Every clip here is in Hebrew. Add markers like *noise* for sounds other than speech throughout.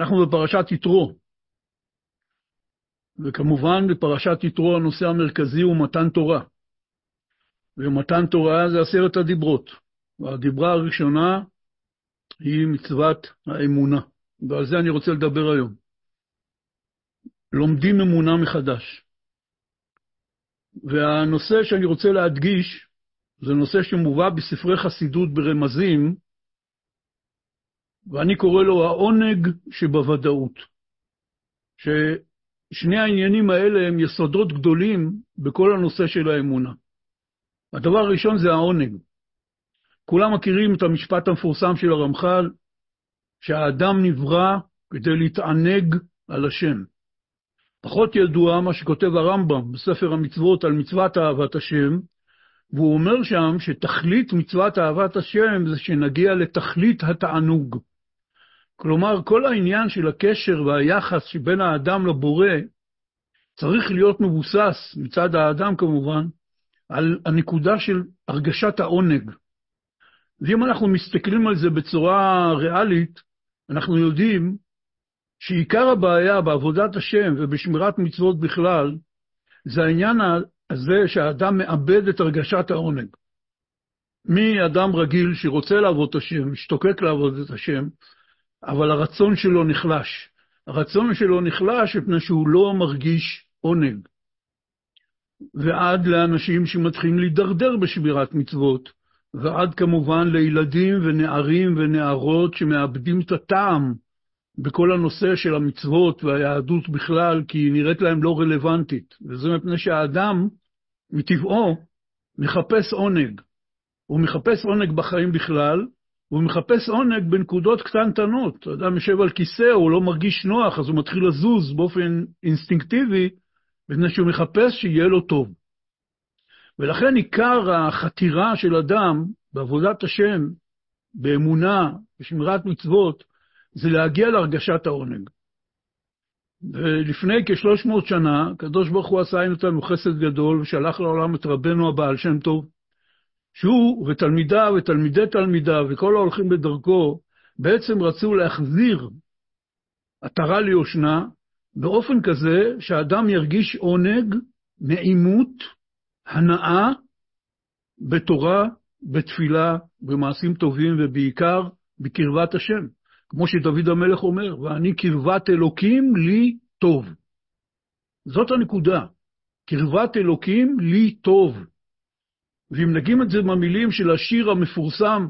אנחנו בפרשת יתרו, וכמובן בפרשת יתרו הנושא המרכזי הוא מתן תורה. ומתן תורה זה עשרת הדיברות. והדיברה הראשונה היא מצוות האמונה, ועל זה אני רוצה לדבר היום. לומדים אמונה מחדש. והנושא שאני רוצה להדגיש זה נושא שמובא בספרי חסידות ברמזים, ואני קורא לו העונג שבוודאות. ששני העניינים האלה הם יסודות גדולים בכל הנושא של האמונה. הדבר הראשון זה העונג. כולם מכירים את המשפט המפורסם של הרמח"ל, שהאדם נברא כדי להתענג על השם. פחות ידוע מה שכותב הרמב"ם בספר המצוות על מצוות אהבת השם, והוא אומר שם שתכלית מצוות אהבת השם זה שנגיע לתכלית התענוג. כלומר, כל העניין של הקשר והיחס שבין האדם לבורא צריך להיות מבוסס, מצד האדם כמובן, על הנקודה של הרגשת העונג. ואם אנחנו מסתכלים על זה בצורה ריאלית, אנחנו יודעים שעיקר הבעיה בעבודת השם ובשמירת מצוות בכלל, זה העניין הזה שהאדם מאבד את הרגשת העונג. מאדם רגיל שרוצה לעבוד את השם, משתוקק לעבוד את השם, אבל הרצון שלו נחלש. הרצון שלו נחלש מפני שהוא לא מרגיש עונג. ועד לאנשים שמתחילים להידרדר בשמירת מצוות, ועד כמובן לילדים ונערים ונערות שמאבדים את הטעם בכל הנושא של המצוות והיהדות בכלל, כי היא נראית להם לא רלוונטית. וזה מפני שהאדם, מטבעו, מחפש עונג. הוא מחפש עונג בחיים בכלל, והוא מחפש עונג בנקודות קטנטנות. אדם יושב על כיסא, הוא לא מרגיש נוח, אז הוא מתחיל לזוז באופן אינסטינקטיבי, מפני שהוא מחפש שיהיה לו טוב. ולכן עיקר החתירה של אדם בעבודת השם, באמונה, בשמירת מצוות, זה להגיע להרגשת העונג. ולפני כ-300 שנה, הקדוש ברוך הוא עשה איתנו חסד גדול ושלח לעולם את רבנו הבעל שם טוב, שהוא ותלמידיו ותלמידי תלמידיו וכל ההולכים בדרכו, בעצם רצו להחזיר עטרה ליושנה באופן כזה שהאדם ירגיש עונג, נעימות, הנאה בתורה, בתפילה, במעשים טובים ובעיקר בקרבת השם. כמו שדוד המלך אומר, ואני קרבת אלוקים לי טוב. זאת הנקודה, קרבת אלוקים לי טוב. ואם נגיד את זה במילים של השיר המפורסם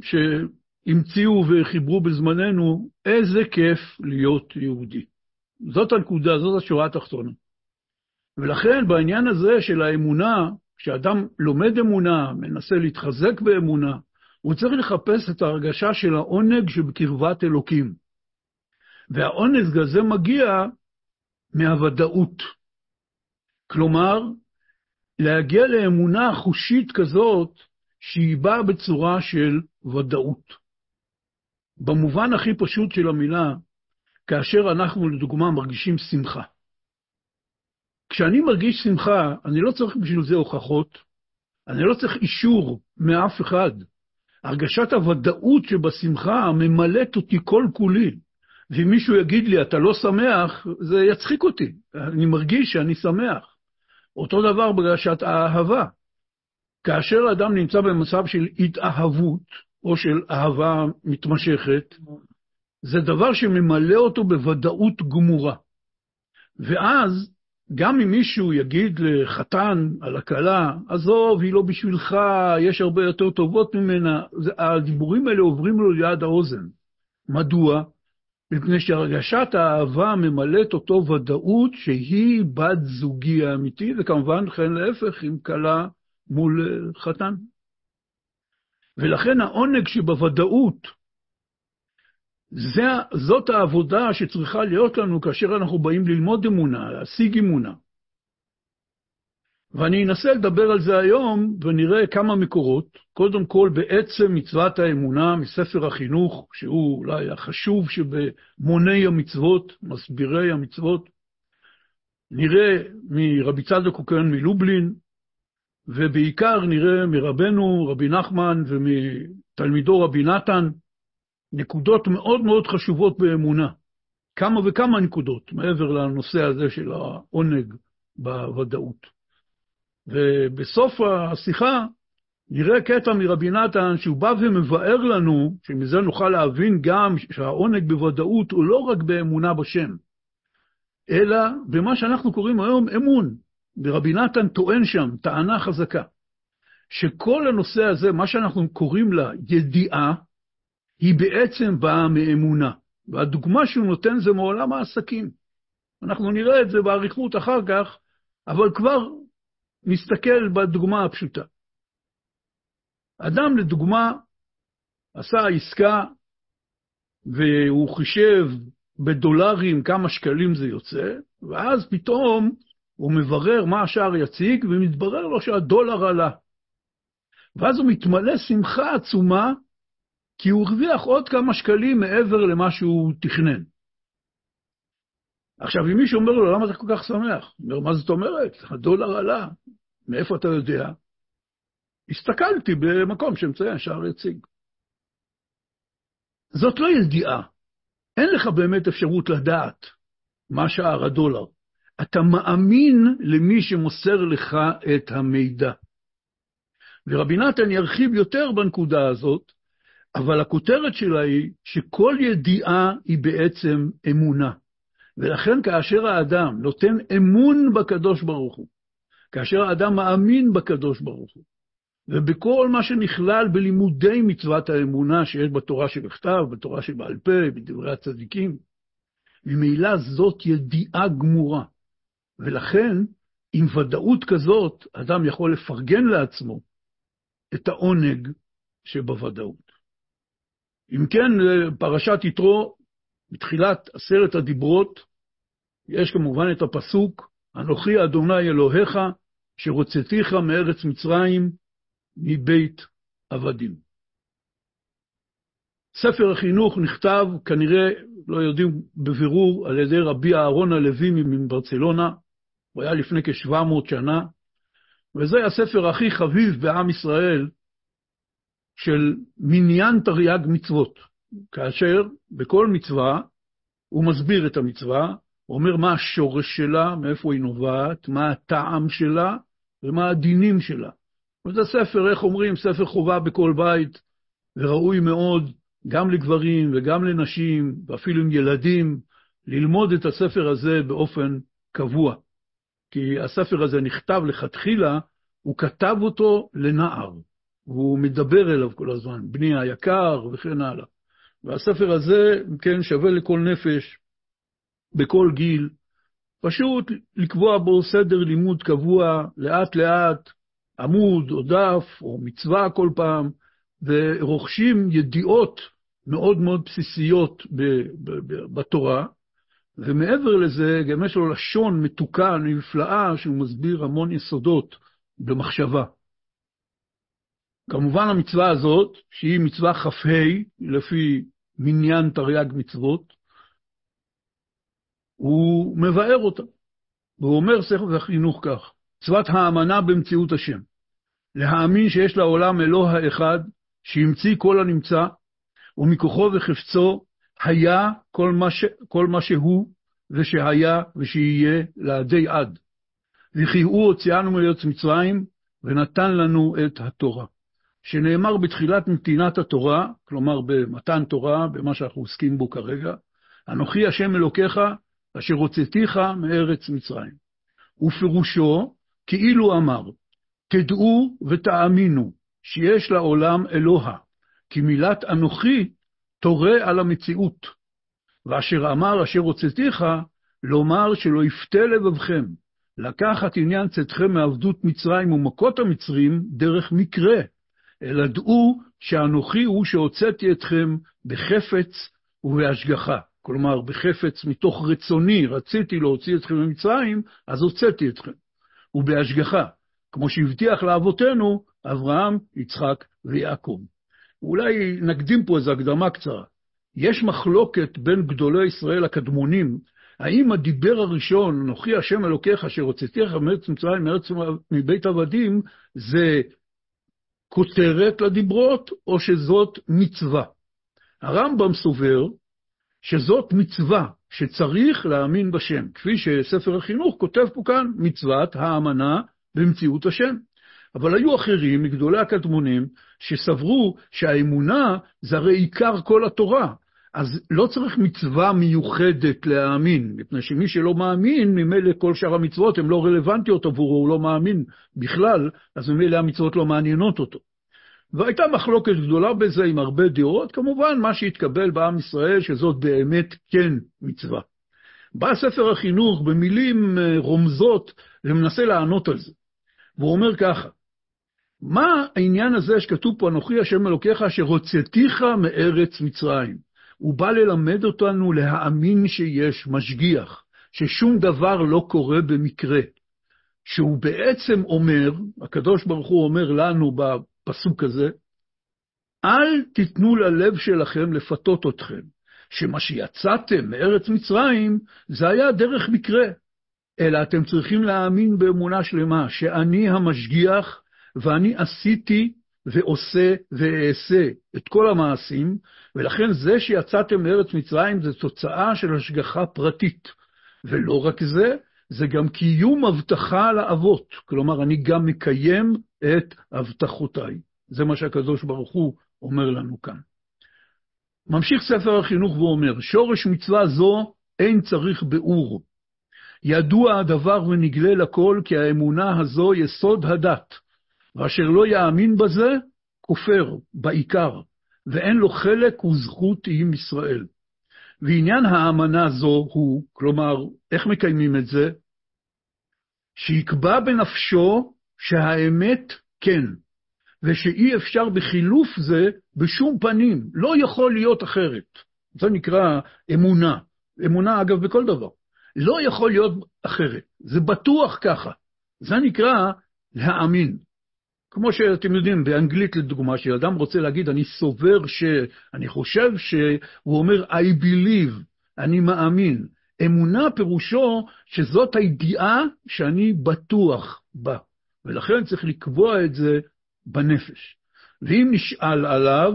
שהמציאו וחיברו בזמננו, איזה כיף להיות יהודי. זאת הנקודה, זאת השורה התחתונה. ולכן בעניין הזה של האמונה, כשאדם לומד אמונה, מנסה להתחזק באמונה, הוא צריך לחפש את ההרגשה של העונג שבקרבת אלוקים. והעונג הזה מגיע מהוודאות. כלומר, להגיע לאמונה חושית כזאת שהיא באה בצורה של ודאות. במובן הכי פשוט של המילה, כאשר אנחנו לדוגמה מרגישים שמחה. כשאני מרגיש שמחה, אני לא צריך בשביל זה הוכחות, אני לא צריך אישור מאף אחד. הרגשת הוודאות שבשמחה ממלאת אותי כל כולי. ואם מישהו יגיד לי, אתה לא שמח, זה יצחיק אותי. אני מרגיש שאני שמח. אותו דבר ברגשת האהבה. כאשר אדם נמצא במצב של התאהבות, או של אהבה מתמשכת, זה דבר שממלא אותו בוודאות גמורה. ואז גם אם מישהו יגיד לחתן על הכלה, עזוב, היא לא בשבילך, יש הרבה יותר טובות ממנה, הדיבורים האלה עוברים לו ליד האוזן. מדוע? מפני שהרגשת האהבה ממלאת אותו ודאות שהיא בת זוגי האמיתי, וכמובן, כן להפך, עם כלה מול חתן. ולכן העונג שבוודאות, זה, זאת העבודה שצריכה להיות לנו כאשר אנחנו באים ללמוד אמונה, להשיג אמונה. ואני אנסה לדבר על זה היום, ונראה כמה מקורות. קודם כל, בעצם מצוות האמונה מספר החינוך, שהוא אולי החשוב שבמוני המצוות, מסבירי המצוות. נראה מרבי צדוק הכהן מלובלין, ובעיקר נראה מרבנו רבי נחמן ומתלמידו רבי נתן, נקודות מאוד מאוד חשובות באמונה. כמה וכמה נקודות, מעבר לנושא הזה של העונג בוודאות. ובסוף השיחה נראה קטע מרבי נתן שהוא בא ומבאר לנו, שמזה נוכל להבין גם שהעונג בוודאות הוא לא רק באמונה בשם, אלא במה שאנחנו קוראים היום אמון. ורבי נתן טוען שם טענה חזקה, שכל הנושא הזה, מה שאנחנו קוראים לה ידיעה, היא בעצם באה מאמונה. והדוגמה שהוא נותן זה מעולם העסקים. אנחנו נראה את זה באריכות אחר כך, אבל כבר נסתכל בדוגמה הפשוטה. אדם, לדוגמה, עשה עסקה והוא חישב בדולרים כמה שקלים זה יוצא, ואז פתאום הוא מברר מה השער יציג, ומתברר לו שהדולר עלה. ואז הוא מתמלא שמחה עצומה, כי הוא הרוויח עוד כמה שקלים מעבר למה שהוא תכנן. עכשיו, אם מישהו אומר לו, למה אתה כל כך שמח? הוא אומר, מה זאת אומרת? הדולר עלה. מאיפה אתה יודע? הסתכלתי במקום שמציין שער יציג. זאת לא ידיעה. אין לך באמת אפשרות לדעת מה שער הדולר. אתה מאמין למי שמוסר לך את המידע. ורבי נתן ירחיב יותר בנקודה הזאת, אבל הכותרת שלה היא שכל ידיעה היא בעצם אמונה. ולכן כאשר האדם נותן אמון בקדוש ברוך הוא, כאשר האדם מאמין בקדוש ברוך הוא, ובכל מה שנכלל בלימודי מצוות האמונה שיש בתורה שבכתב, בתורה שבעל פה, בדברי הצדיקים, ממילא זאת ידיעה גמורה. ולכן, עם ודאות כזאת, אדם יכול לפרגן לעצמו את העונג שבוודאות. אם כן, פרשת יתרו, בתחילת עשרת הדיברות, יש כמובן את הפסוק, אנוכי אדוני אלוהיך, שרוצתיך מארץ מצרים, מבית עבדים. ספר החינוך נכתב, כנראה, לא יודעים בבירור, על ידי רבי אהרון הלוי מברצלונה, הוא היה לפני כ-700 שנה, וזה הספר הכי חביב בעם ישראל של מניין תרי"ג מצוות, כאשר בכל מצווה הוא מסביר את המצווה, הוא אומר מה השורש שלה, מאיפה היא נובעת, מה הטעם שלה ומה הדינים שלה. וזה ספר, איך אומרים, ספר חובה בכל בית, וראוי מאוד גם לגברים וגם לנשים, ואפילו עם ילדים, ללמוד את הספר הזה באופן קבוע. כי הספר הזה נכתב לכתחילה, הוא כתב אותו לנער, והוא מדבר אליו כל הזמן, בני היקר וכן הלאה. והספר הזה, אם כן, שווה לכל נפש, בכל גיל, פשוט לקבוע בו סדר לימוד קבוע, לאט-לאט, עמוד או דף או מצווה כל פעם, ורוכשים ידיעות מאוד מאוד בסיסיות בתורה, ומעבר לזה, גם יש לו לשון מתוקה, נפלאה, שהוא מסביר המון יסודות במחשבה. כמובן המצווה הזאת, שהיא מצווה כ"ה, לפי מניין תרי"ג מצוות, הוא מבאר אותה. והוא אומר ספר החינוך כך, מצוות האמנה במציאות השם. להאמין שיש לעולם אלוה האחד, שהמציא כל הנמצא, ומכוחו וחפצו היה כל מה, ש... כל מה שהוא, ושהיה ושיהיה לעדי עד. וכי הוא הוציאנו מארץ מצרים, ונתן לנו את התורה. שנאמר בתחילת נתינת התורה, כלומר במתן תורה, במה שאנחנו עוסקים בו כרגע, אנוכי השם אלוקיך, אשר הוצאתיך מארץ מצרים. ופירושו, כאילו אמר, תדעו ותאמינו שיש לעולם אלוה, כי מילת אנוכי תורה על המציאות. ואשר אמר אשר הוצאתיך, לומר שלא יפתה לבבכם, לקחת עניין צאתכם מעבדות מצרים ומכות המצרים דרך מקרה, אלא דעו שאנוכי הוא שהוצאתי אתכם בחפץ ובהשגחה. כלומר, בחפץ מתוך רצוני, רציתי להוציא אתכם ממצרים, אז הוצאתי אתכם. ובהשגחה, כמו שהבטיח לאבותינו, אברהם, יצחק ויעקב. אולי נקדים פה איזו הקדמה קצרה. יש מחלוקת בין גדולי ישראל הקדמונים, האם הדיבר הראשון, אנוכי השם אלוקיך אשר הוצאתיך מארץ מצרים, מארץ מבית עבדים, זה כותרת לדיברות, או שזאת מצווה. הרמב"ם סובר שזאת מצווה שצריך להאמין בשם, כפי שספר החינוך כותב פה כאן, מצוות האמנה במציאות השם. אבל היו אחרים, מגדולי הקדמונים, שסברו שהאמונה זה הרי עיקר כל התורה. אז לא צריך מצווה מיוחדת להאמין, מפני שמי שלא מאמין, ממילא כל שאר המצוות הן לא רלוונטיות עבורו, הוא לא מאמין בכלל, אז ממילא המצוות לא מעניינות אותו. והייתה מחלוקת גדולה בזה עם הרבה דעות, כמובן מה שהתקבל בעם ישראל, שזאת באמת כן מצווה. בא ספר החינוך במילים אה, רומזות ומנסה לענות על זה. והוא אומר ככה, מה העניין הזה שכתוב פה, אנוכי השם אלוקיך, אשר הוצאתיך מארץ מצרים? הוא בא ללמד אותנו להאמין שיש משגיח, ששום דבר לא קורה במקרה. שהוא בעצם אומר, הקדוש ברוך הוא אומר לנו בפסוק הזה, אל תיתנו ללב שלכם לפתות אתכם, שמה שיצאתם מארץ מצרים, זה היה דרך מקרה. אלא אתם צריכים להאמין באמונה שלמה, שאני המשגיח, ואני עשיתי ועושה ואעשה את כל המעשים, ולכן זה שיצאתם מארץ מצרים זה תוצאה של השגחה פרטית. ולא רק זה, זה גם קיום הבטחה לאבות. כלומר, אני גם מקיים את הבטחותיי. זה מה שהקדוש ברוך הוא אומר לנו כאן. ממשיך ספר החינוך ואומר, שורש מצווה זו אין צריך ביאור. ידוע הדבר ונגלה לכל, כי האמונה הזו יסוד הדת, ואשר לא יאמין בזה, כופר בעיקר, ואין לו חלק וזכות עם ישראל. ועניין האמנה זו הוא, כלומר, איך מקיימים את זה? שיקבע בנפשו שהאמת כן, ושאי אפשר בחילוף זה בשום פנים, לא יכול להיות אחרת. זה נקרא אמונה. אמונה, אגב, בכל דבר. לא יכול להיות אחרת. זה בטוח ככה. זה נקרא להאמין. כמו שאתם יודעים, באנגלית לדוגמה, שאדם רוצה להגיד, אני סובר ש... אני חושב ש... הוא אומר, I believe, אני מאמין. אמונה פירושו שזאת הידיעה שאני בטוח בה, ולכן צריך לקבוע את זה בנפש. ואם נשאל עליו,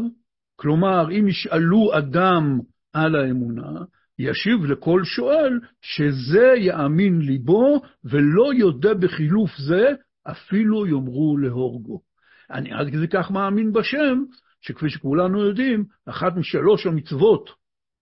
כלומר, אם ישאלו אדם על האמונה, ישיב לכל שואל שזה יאמין ליבו, ולא יודה בחילוף זה, אפילו יאמרו להורגו. אני עד כדי כך מאמין בשם, שכפי שכולנו יודעים, אחת משלוש המצוות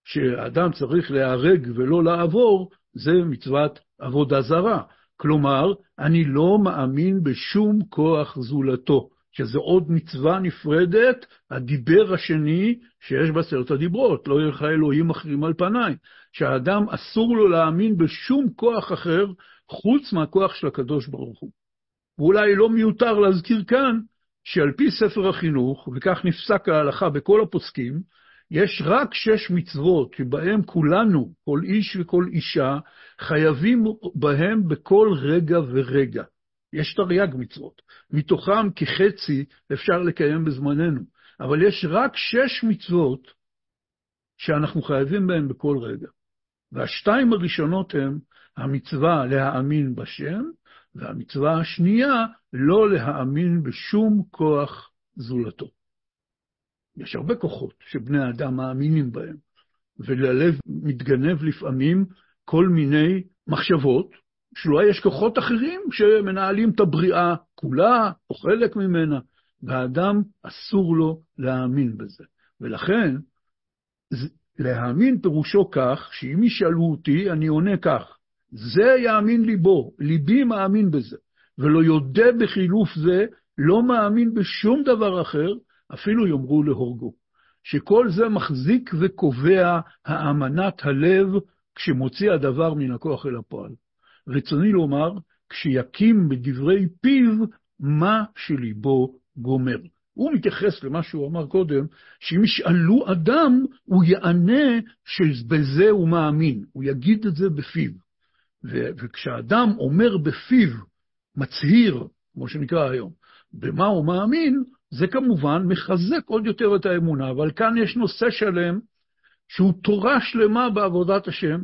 שאדם צריך להיהרג ולא לעבור, זה מצוות עבודה זרה. כלומר, אני לא מאמין בשום כוח זולתו. שזה עוד מצווה נפרדת, הדיבר השני שיש בעשרת הדיברות, לא יהיה לך אלוהים אחרים על פניי, שהאדם אסור לו להאמין בשום כוח אחר חוץ מהכוח של הקדוש ברוך הוא. ואולי לא מיותר להזכיר כאן שעל פי ספר החינוך, וכך נפסק ההלכה בכל הפוסקים, יש רק שש מצוות שבהם כולנו, כל איש וכל אישה, חייבים בהם בכל רגע ורגע. יש תרי"ג מצוות, מתוכם כחצי אפשר לקיים בזמננו, אבל יש רק שש מצוות שאנחנו חייבים בהן בכל רגע. והשתיים הראשונות הן המצווה להאמין בשם, והמצווה השנייה, לא להאמין בשום כוח זולתו. יש הרבה כוחות שבני האדם מאמינים בהם, וללב מתגנב לפעמים כל מיני מחשבות, שאולי יש כוחות אחרים שמנהלים את הבריאה כולה או חלק ממנה, והאדם אסור לו להאמין בזה. ולכן, להאמין פירושו כך, שאם ישאלו אותי, אני עונה כך, זה יאמין ליבו, ליבי מאמין בזה, ולא יודה בחילוף זה, לא מאמין בשום דבר אחר, אפילו יאמרו להורגו. שכל זה מחזיק וקובע האמנת הלב כשמוציא הדבר מן הכוח אל הפועל. רצוני לומר, כשיקים בדברי פיו מה שליבו גומר. הוא מתייחס למה שהוא אמר קודם, שאם ישאלו אדם, הוא יענה שבזה הוא מאמין, הוא יגיד את זה בפיו. וכשאדם אומר בפיו, מצהיר, כמו שנקרא היום, במה הוא מאמין, זה כמובן מחזק עוד יותר את האמונה, אבל כאן יש נושא שלם שהוא תורה שלמה בעבודת השם,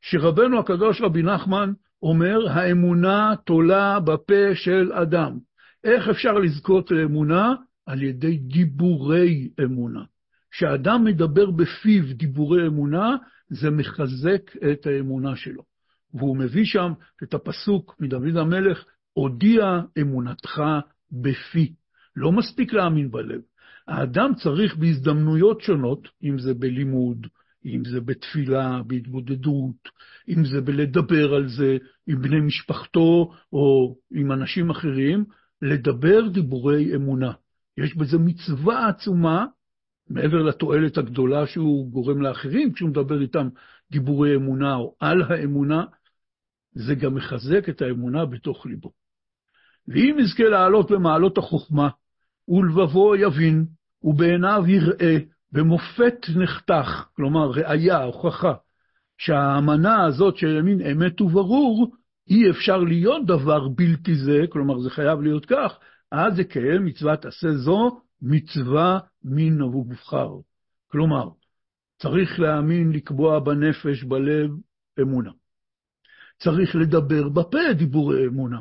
שרבנו הקדוש רבי נחמן אומר, האמונה תולה בפה של אדם. איך אפשר לזכות לאמונה? על ידי דיבורי אמונה. כשאדם מדבר בפיו דיבורי אמונה, זה מחזק את האמונה שלו. והוא מביא שם את הפסוק מדוד המלך, הודיע אמונתך בפי. לא מספיק להאמין בלב. האדם צריך בהזדמנויות שונות, אם זה בלימוד, אם זה בתפילה, בהתבודדות, אם זה בלדבר על זה עם בני משפחתו או עם אנשים אחרים, לדבר דיבורי אמונה. יש בזה מצווה עצומה, מעבר לתועלת הגדולה שהוא גורם לאחרים כשהוא מדבר איתם דיבורי אמונה או על האמונה, זה גם מחזק את האמונה בתוך ליבו. ואם יזכה לעלות במעלות החוכמה, ולבבו יבין, ובעיניו יראה, במופת נחתך, כלומר ראיה, הוכחה, שהאמנה הזאת של ימין אמת וברור, אי אפשר להיות דבר בלתי זה, כלומר זה חייב להיות כך, אז יקיים מצוות עשה זו מצווה מן המובחר. כלומר, צריך להאמין, לקבוע בנפש, בלב, אמונה. צריך לדבר בפה דיבורי אמונה.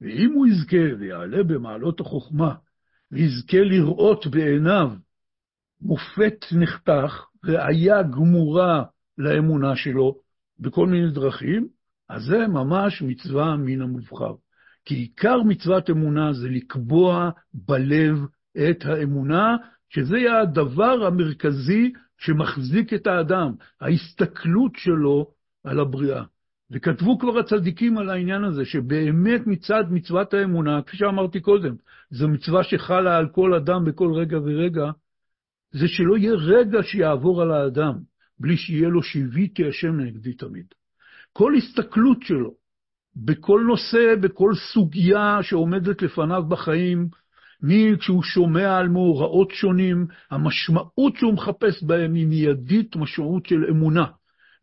ואם הוא יזכה ויעלה במעלות החוכמה, ויזכה לראות בעיניו מופת נחתך, ראיה גמורה לאמונה שלו בכל מיני דרכים, אז זה ממש מצווה מן המובחר. כי עיקר מצוות אמונה זה לקבוע בלב את האמונה, שזה יהיה הדבר המרכזי שמחזיק את האדם, ההסתכלות שלו על הבריאה. וכתבו כבר הצדיקים על העניין הזה, שבאמת מצד מצוות האמונה, כפי שאמרתי קודם, זו מצווה שחלה על כל אדם בכל רגע ורגע, זה שלא יהיה רגע שיעבור על האדם בלי שיהיה לו שיוויתי השם נגדי תמיד. כל הסתכלות שלו, בכל נושא, בכל סוגיה שעומדת לפניו בחיים, מי כשהוא שומע על מאורעות שונים, המשמעות שהוא מחפש בהם היא מיידית משמעות של אמונה.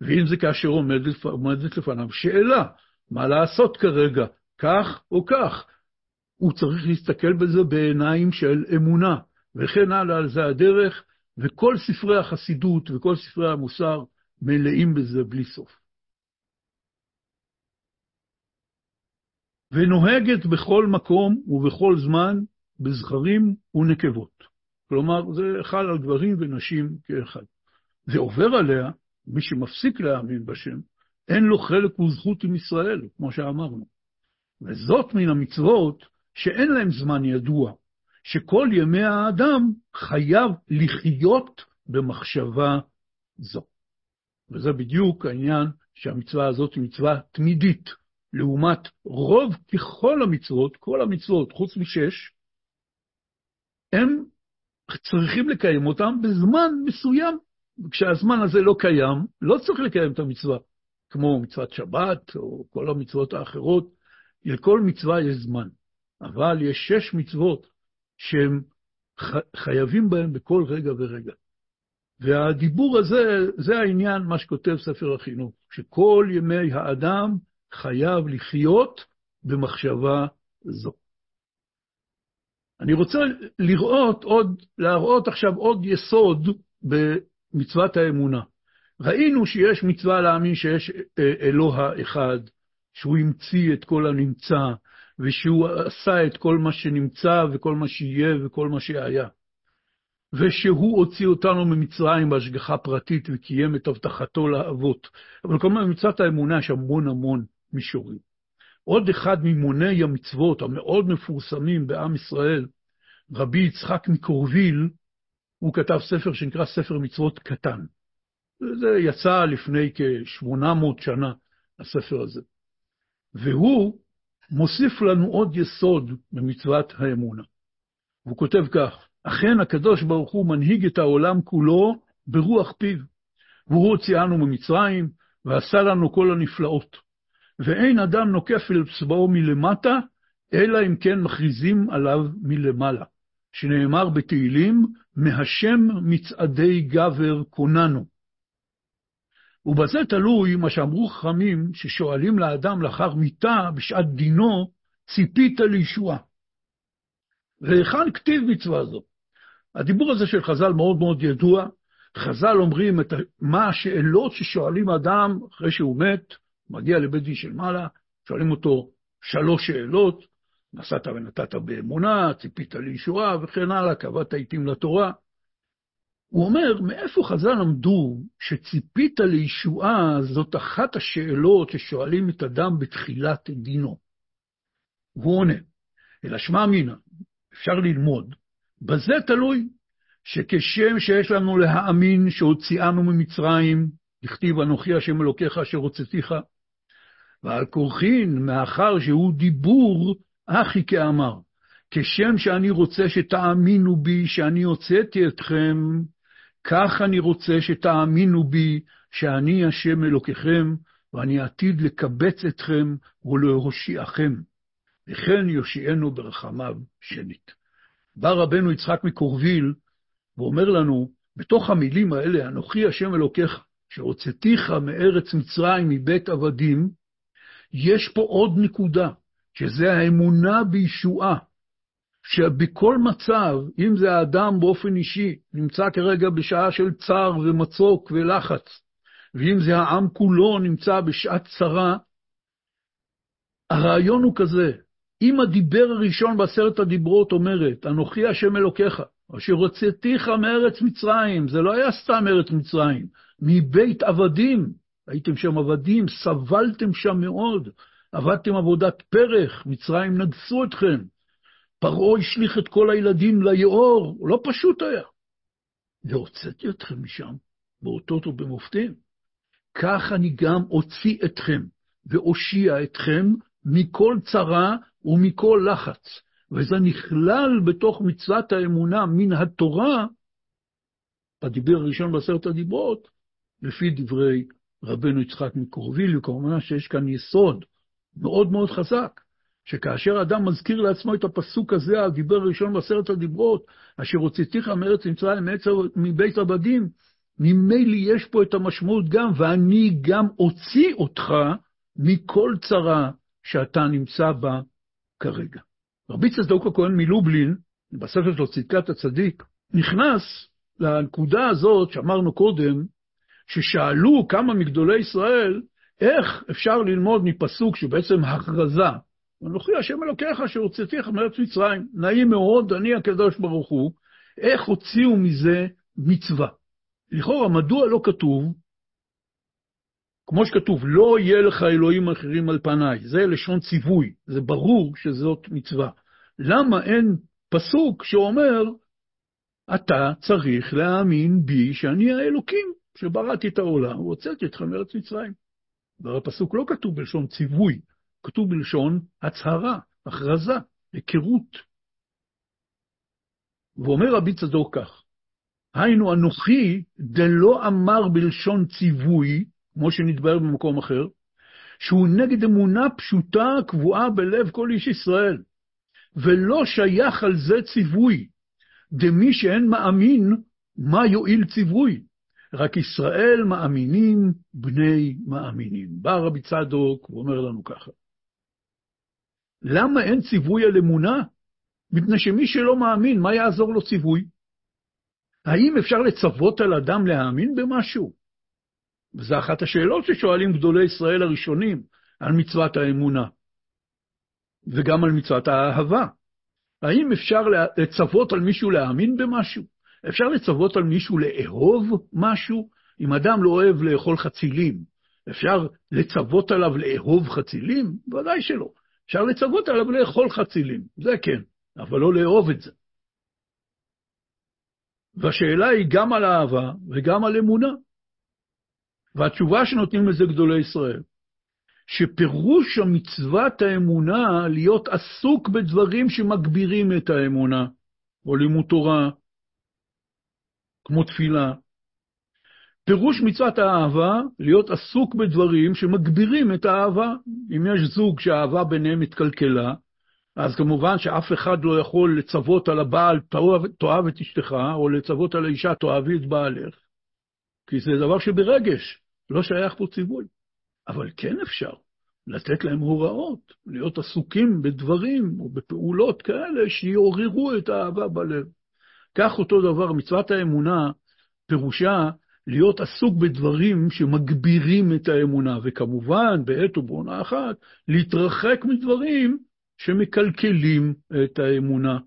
ואם זה כאשר עומדת, עומדת לפניו שאלה, מה לעשות כרגע, כך או כך, הוא צריך להסתכל בזה בעיניים של אמונה, וכן הלאה, על זה הדרך, וכל ספרי החסידות וכל ספרי המוסר מלאים בזה בלי סוף. ונוהגת בכל מקום ובכל זמן בזכרים ונקבות. כלומר, זה חל על גברים ונשים כאחד. זה עובר עליה, מי שמפסיק להאמין בשם, אין לו חלק וזכות עם ישראל, כמו שאמרנו. וזאת מן המצוות שאין להם זמן ידוע, שכל ימי האדם חייב לחיות במחשבה זו. וזה בדיוק העניין שהמצווה הזאת היא מצווה תמידית, לעומת רוב ככל המצוות, כל המצוות, חוץ משש, הם צריכים לקיים אותם בזמן מסוים. כשהזמן הזה לא קיים, לא צריך לקיים את המצווה, כמו מצוות שבת או כל המצוות האחרות, לכל מצווה יש זמן. אבל יש שש מצוות שהם חייבים בהם בכל רגע ורגע. והדיבור הזה, זה העניין, מה שכותב ספר החינוך, שכל ימי האדם חייב לחיות במחשבה זו. אני רוצה לראות עוד, להראות עכשיו עוד יסוד במצוות האמונה. ראינו שיש מצווה להאמין שיש אלוה אחד, שהוא המציא את כל הנמצא, ושהוא עשה את כל מה שנמצא וכל מה שיהיה וכל מה שהיה. ושהוא הוציא אותנו ממצרים בהשגחה פרטית וקיים את הבטחתו לאבות. אבל כלומר, במצוות האמונה יש המון המון מישורים. עוד אחד ממוני המצוות המאוד מפורסמים בעם ישראל, רבי יצחק מקורביל, הוא כתב ספר שנקרא ספר מצוות קטן. זה יצא לפני כ-800 שנה, הספר הזה. והוא מוסיף לנו עוד יסוד במצוות האמונה. הוא כותב כך, אכן הקדוש ברוך הוא מנהיג את העולם כולו ברוח פיו, והוא הוציאנו ממצרים ועשה לנו כל הנפלאות. ואין אדם נוקף אל צבאו מלמטה, אלא אם כן מכריזים עליו מלמעלה, שנאמר בתהילים, מהשם מצעדי גבר קוננו. ובזה תלוי מה שאמרו חכמים, ששואלים לאדם לאחר מיתה בשעת דינו, ציפית לישועה. והיכן כתיב מצווה זו? הדיבור הזה של חז"ל מאוד מאוד ידוע. חז"ל אומרים את מה השאלות ששואלים אדם אחרי שהוא מת, מגיע לבית דין של מעלה, שואלים אותו שלוש שאלות, נסעת ונתת באמונה, ציפית לישועה וכן הלאה, קבעת עיתים לתורה. הוא אומר, מאיפה חז"ל למדו שציפית לישועה זאת אחת השאלות ששואלים את אדם בתחילת דינו? הוא עונה, אלא שמע אמינא, אפשר ללמוד, בזה תלוי שכשם שיש לנו להאמין שהוציאנו ממצרים, הכתיב אנוכי השם אלוקיך אשר הוצאתיך, ועל כורחין, מאחר שהוא דיבור, אחי כאמר, כשם שאני רוצה שתאמינו בי שאני הוצאתי אתכם, כך אני רוצה שתאמינו בי שאני השם אלוקיכם, ואני עתיד לקבץ אתכם ולהושיעכם. וכן יושיענו ברחמיו שנית. בא רבנו יצחק מקורביל ואומר לנו, בתוך המילים האלה, אנוכי השם אלוקיך, שהוצאתיך מארץ מצרים מבית עבדים, יש פה עוד נקודה, שזה האמונה בישועה. שבכל מצב, אם זה האדם באופן אישי, נמצא כרגע בשעה של צער ומצוק ולחץ, ואם זה העם כולו נמצא בשעת צרה, הרעיון הוא כזה, אם הדיבר הראשון בעשרת הדיברות אומרת, אנוכי השם אלוקיך, אשר הוצאתיך מארץ מצרים, זה לא היה סתם ארץ מצרים, מבית עבדים, הייתם שם עבדים, סבלתם שם מאוד, עבדתם עבודת פרח, מצרים נגסו אתכם, פרעה השליך את כל הילדים ליאור, לא פשוט היה. והוצאתי אתכם משם, באותות ובמופתים. כך אני גם אוציא אתכם ואושיע אתכם מכל צרה ומכל לחץ. וזה נכלל בתוך מצוות האמונה מן התורה, בדיבר הראשון בעשרת הדיברות, לפי דברי רבנו יצחק מקורביל, וכמובן שיש כאן יסוד מאוד מאוד חזק, שכאשר אדם מזכיר לעצמו את הפסוק הזה, הדיבר הראשון בעשרת הדיברות, אשר הוצאתיך מארץ מצרים מבית עבדים, ממילא יש פה את המשמעות גם, ואני גם אוציא אותך מכל צרה שאתה נמצא בה כרגע. רבי צדוק הכהן מלובלין, בספר שלו צדקת הצדיק, נכנס לנקודה הזאת שאמרנו קודם, ששאלו כמה מגדולי ישראל, איך אפשר ללמוד מפסוק שבעצם הכרזה, אנוכי השם אלוקיך אשר הוצאתיך מארץ מצרים, נעים מאוד, אני הקדוש ברוך הוא, איך הוציאו מזה מצווה? לכאורה, מדוע לא כתוב, כמו שכתוב, לא יהיה לך אלוהים אחרים על פניי, זה לשון ציווי, זה ברור שזאת מצווה. למה אין פסוק שאומר, אתה צריך להאמין בי שאני האלוקים שבראתי את העולם, והוצאתי אתכם מארץ מצרים. והפסוק לא כתוב בלשון ציווי, כתוב בלשון הצהרה, הכרזה, היכרות. ואומר רבי צדוק כך, היינו אנוכי דלא אמר בלשון ציווי, כמו שנתבהר במקום אחר, שהוא נגד אמונה פשוטה קבועה בלב כל איש ישראל, ולא שייך על זה ציווי. דמי שאין מאמין, מה יועיל ציווי? רק ישראל מאמינים בני מאמינים. בא רבי צדוק ואומר לנו ככה, למה אין ציווי על אמונה? מפני שמי שלא מאמין, מה יעזור לו ציווי? האם אפשר לצוות על אדם להאמין במשהו? וזו אחת השאלות ששואלים גדולי ישראל הראשונים על מצוות האמונה, וגם על מצוות האהבה. האם אפשר לצוות על מישהו להאמין במשהו? אפשר לצוות על מישהו לאהוב משהו? אם אדם לא אוהב לאכול חצילים, אפשר לצוות עליו לאהוב חצילים? ודאי שלא. אפשר לצוות עליו לאכול חצילים, זה כן, אבל לא לאהוב את זה. והשאלה היא גם על אהבה וגם על אמונה. והתשובה שנותנים לזה גדולי ישראל, שפירוש המצוות האמונה להיות עסוק בדברים שמגבירים את האמונה, או לימוד תורה, כמו תפילה, פירוש מצוות האהבה, להיות עסוק בדברים שמגבירים את האהבה. אם יש זוג שהאהבה ביניהם התקלקלה, אז כמובן שאף אחד לא יכול לצוות על הבעל, תאהב, את אשתך, או לצוות על האישה, תאהבי את בעלך, כי זה דבר שברגש, לא שייך פה ציווי. אבל כן אפשר לתת להם הוראות, להיות עסוקים בדברים או בפעולות כאלה שיעוררו את האהבה בלב. כך אותו דבר, מצוות האמונה, פירושה להיות עסוק בדברים שמגבירים את האמונה, וכמובן, בעת ובעונה אחת, להתרחק מדברים שמקלקלים את האמונה.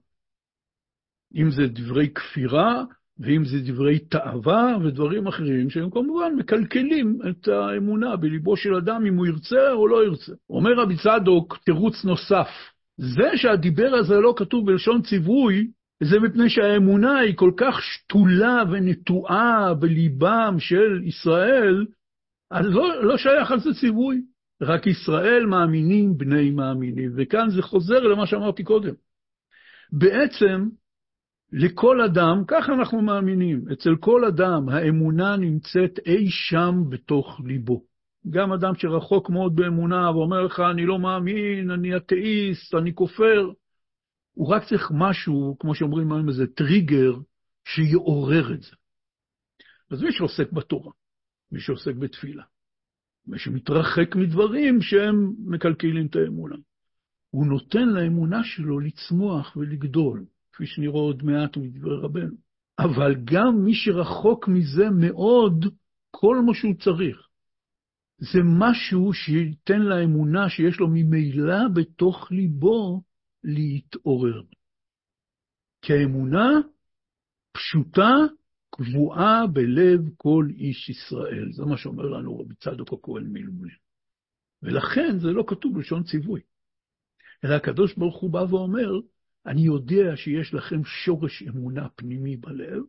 אם זה דברי כפירה, ואם זה דברי תאווה ודברים אחרים, שהם כמובן מקלקלים את האמונה בליבו של אדם, אם הוא ירצה או לא ירצה. אומר רבי צדוק, תירוץ נוסף, זה שהדיבר הזה לא כתוב בלשון ציווי, זה מפני שהאמונה היא כל כך שתולה ונטועה בליבם של ישראל, אז לא, לא שייך על זה ציווי. רק ישראל מאמינים בני מאמינים. וכאן זה חוזר למה שאמרתי קודם. בעצם, לכל אדם, ככה אנחנו מאמינים, אצל כל אדם האמונה נמצאת אי שם בתוך ליבו. גם אדם שרחוק מאוד באמונה ואומר לך, אני לא מאמין, אני אתאיסט, אני כופר, הוא רק צריך משהו, כמו שאומרים היום, איזה טריגר, שיעורר את זה. אז מי שעוסק בתורה, מי שעוסק בתפילה, מי שמתרחק מדברים שהם מקלקלים את האמונה, הוא נותן לאמונה שלו לצמוח ולגדול, כפי שנראה עוד מעט מדברי רבנו. אבל גם מי שרחוק מזה מאוד, כל מה שהוא צריך, זה משהו שייתן לאמונה שיש לו ממילא בתוך ליבו להתעורר. כי האמונה פשוטה, קבועה בלב כל איש ישראל. זה מה שאומר לנו רבי צדוק הכהן מלובלין. ולכן זה לא כתוב בלשון ציווי. אלא הקדוש ברוך הוא בא ואומר, אני יודע שיש לכם שורש אמונה פנימי בלב,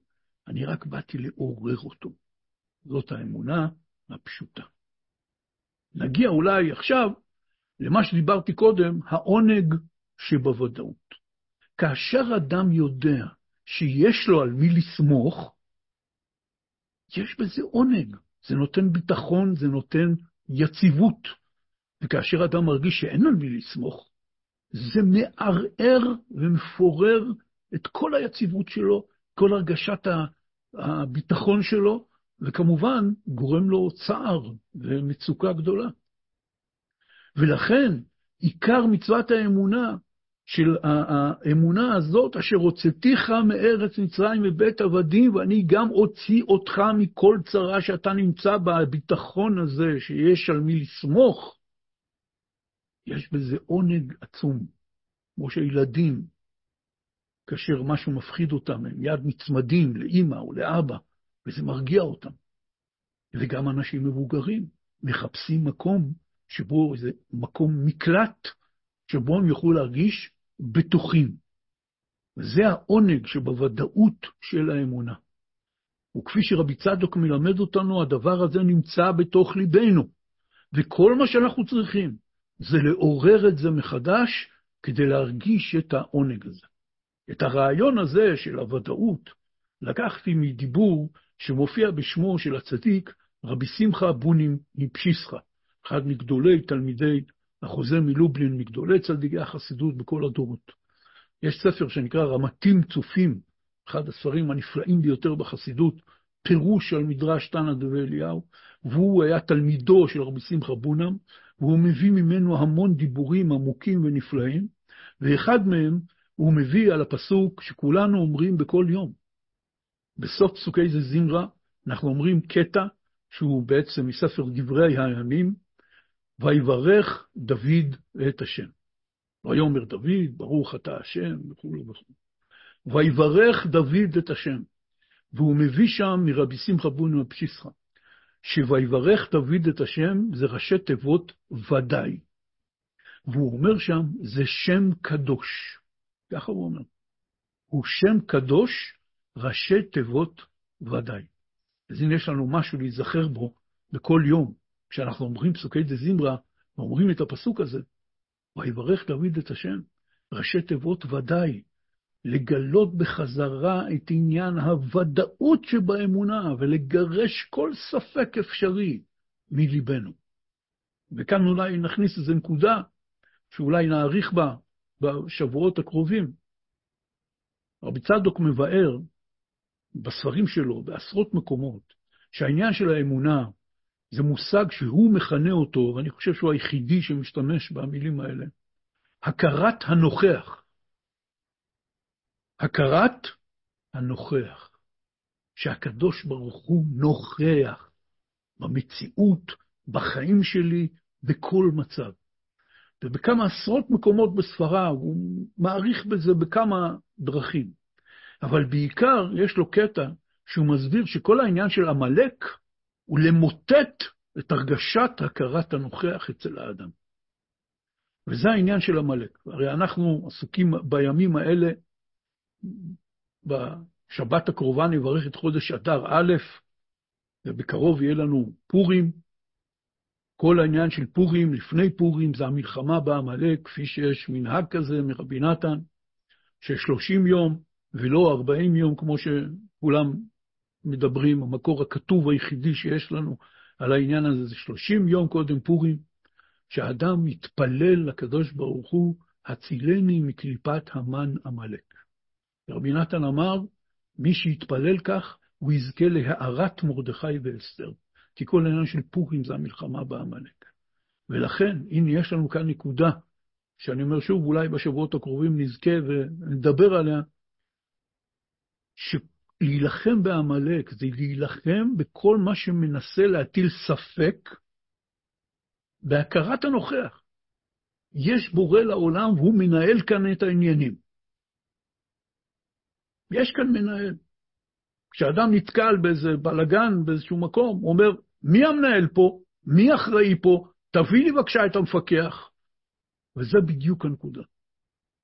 אני רק באתי לעורר אותו. זאת האמונה הפשוטה. נגיע אולי עכשיו למה שדיברתי קודם, העונג שבוודאות. כאשר אדם יודע שיש לו על מי לסמוך, יש בזה עונג. זה נותן ביטחון, זה נותן יציבות. וכאשר אדם מרגיש שאין על מי לסמוך, זה מערער ומפורר את כל היציבות שלו, כל הרגשת הביטחון שלו, וכמובן גורם לו צער ומצוקה גדולה. ולכן עיקר מצוות האמונה של האמונה הזאת, אשר הוצאתיך מארץ מצרים מבית עבדים, ואני גם אוציא אותך מכל צרה שאתה נמצא בה, הביטחון הזה, שיש על מי לסמוך, יש בזה עונג עצום. כמו שילדים, כאשר משהו מפחיד אותם, הם מיד נצמדים לאימא או לאבא, וזה מרגיע אותם. וגם אנשים מבוגרים מחפשים מקום שבו זה מקום מקלט, שבו הם יוכלו להרגיש בטוחים. זה העונג שבוודאות של האמונה. וכפי שרבי צדוק מלמד אותנו, הדבר הזה נמצא בתוך ליבנו. וכל מה שאנחנו צריכים זה לעורר את זה מחדש כדי להרגיש את העונג הזה. את הרעיון הזה של הוודאות לקחתי מדיבור שמופיע בשמו של הצדיק רבי שמחה בונים מפשיסחה, אחד מגדולי תלמידי החוזה מלובלין, מגדולי צדיקי החסידות בכל הדורות. יש ספר שנקרא רמתים צופים, אחד הספרים הנפלאים ביותר בחסידות, פירוש על מדרש תנא דבי אליהו, והוא היה תלמידו של רבי שמחה בונם, והוא מביא ממנו המון דיבורים עמוקים ונפלאים, ואחד מהם הוא מביא על הפסוק שכולנו אומרים בכל יום. בסוף פסוקי זה זמרה, אנחנו אומרים קטע שהוא בעצם מספר דברי הימים, ויברך דוד את השם. ויאמר דוד, ברוך אתה השם, וכו' וכו'. ויברך דוד את השם. והוא מביא שם מרבי שמחה בונו מפשיסחה, שויברך דוד את השם זה ראשי תיבות ודאי. והוא אומר שם, זה שם קדוש. ככה הוא אומר. הוא שם קדוש, ראשי תיבות ודאי. אז הנה יש לנו משהו להיזכר בו בכל יום. כשאנחנו אומרים פסוקי דה זמרה, ואומרים את הפסוק הזה, ויברך דוד את השם, ראשי תיבות ודאי, לגלות בחזרה את עניין הוודאות שבאמונה ולגרש כל ספק אפשרי מליבנו. וכאן אולי נכניס איזו נקודה שאולי נאריך בה בשבועות הקרובים. רבי צדוק מבאר בספרים שלו, בעשרות מקומות, שהעניין של האמונה זה מושג שהוא מכנה אותו, ואני חושב שהוא היחידי שמשתמש במילים האלה, הכרת הנוכח. הכרת הנוכח, שהקדוש ברוך הוא נוכח במציאות, בחיים שלי, בכל מצב. ובכמה עשרות מקומות בספרה, הוא מעריך בזה בכמה דרכים. אבל בעיקר יש לו קטע שהוא מסביר שכל העניין של עמלק הוא למוטט את הרגשת הכרת הנוכח אצל האדם. וזה העניין של עמלק. הרי אנחנו עסוקים בימים האלה, בשבת הקרובה נברך את חודש אדר א', ובקרוב יהיה לנו פורים. כל העניין של פורים, לפני פורים, זה המלחמה בעמלק, כפי שיש מנהג כזה מרבי נתן, של 30 יום ולא 40 יום, כמו שכולם מדברים, המקור הכתוב היחידי שיש לנו על העניין הזה זה 30 יום קודם פורים, שהאדם מתפלל לקדוש ברוך הוא, הצילני מקליפת המן עמלק. רבי נתן אמר, מי שיתפלל כך, הוא יזכה להארת מרדכי ואסתר. כי כל העניין של פורים זה המלחמה בעמלק. ולכן, הנה יש לנו כאן נקודה, שאני אומר שוב, אולי בשבועות הקרובים נזכה ונדבר עליה, שלהילחם בעמלק זה להילחם בכל מה שמנסה להטיל ספק בהכרת הנוכח. יש בורא לעולם והוא מנהל כאן את העניינים. יש כאן מנהל. כשאדם נתקל באיזה בלגן, באיזשהו מקום, הוא אומר, מי המנהל פה? מי אחראי פה? תביא לי בבקשה את המפקח. וזה בדיוק הנקודה.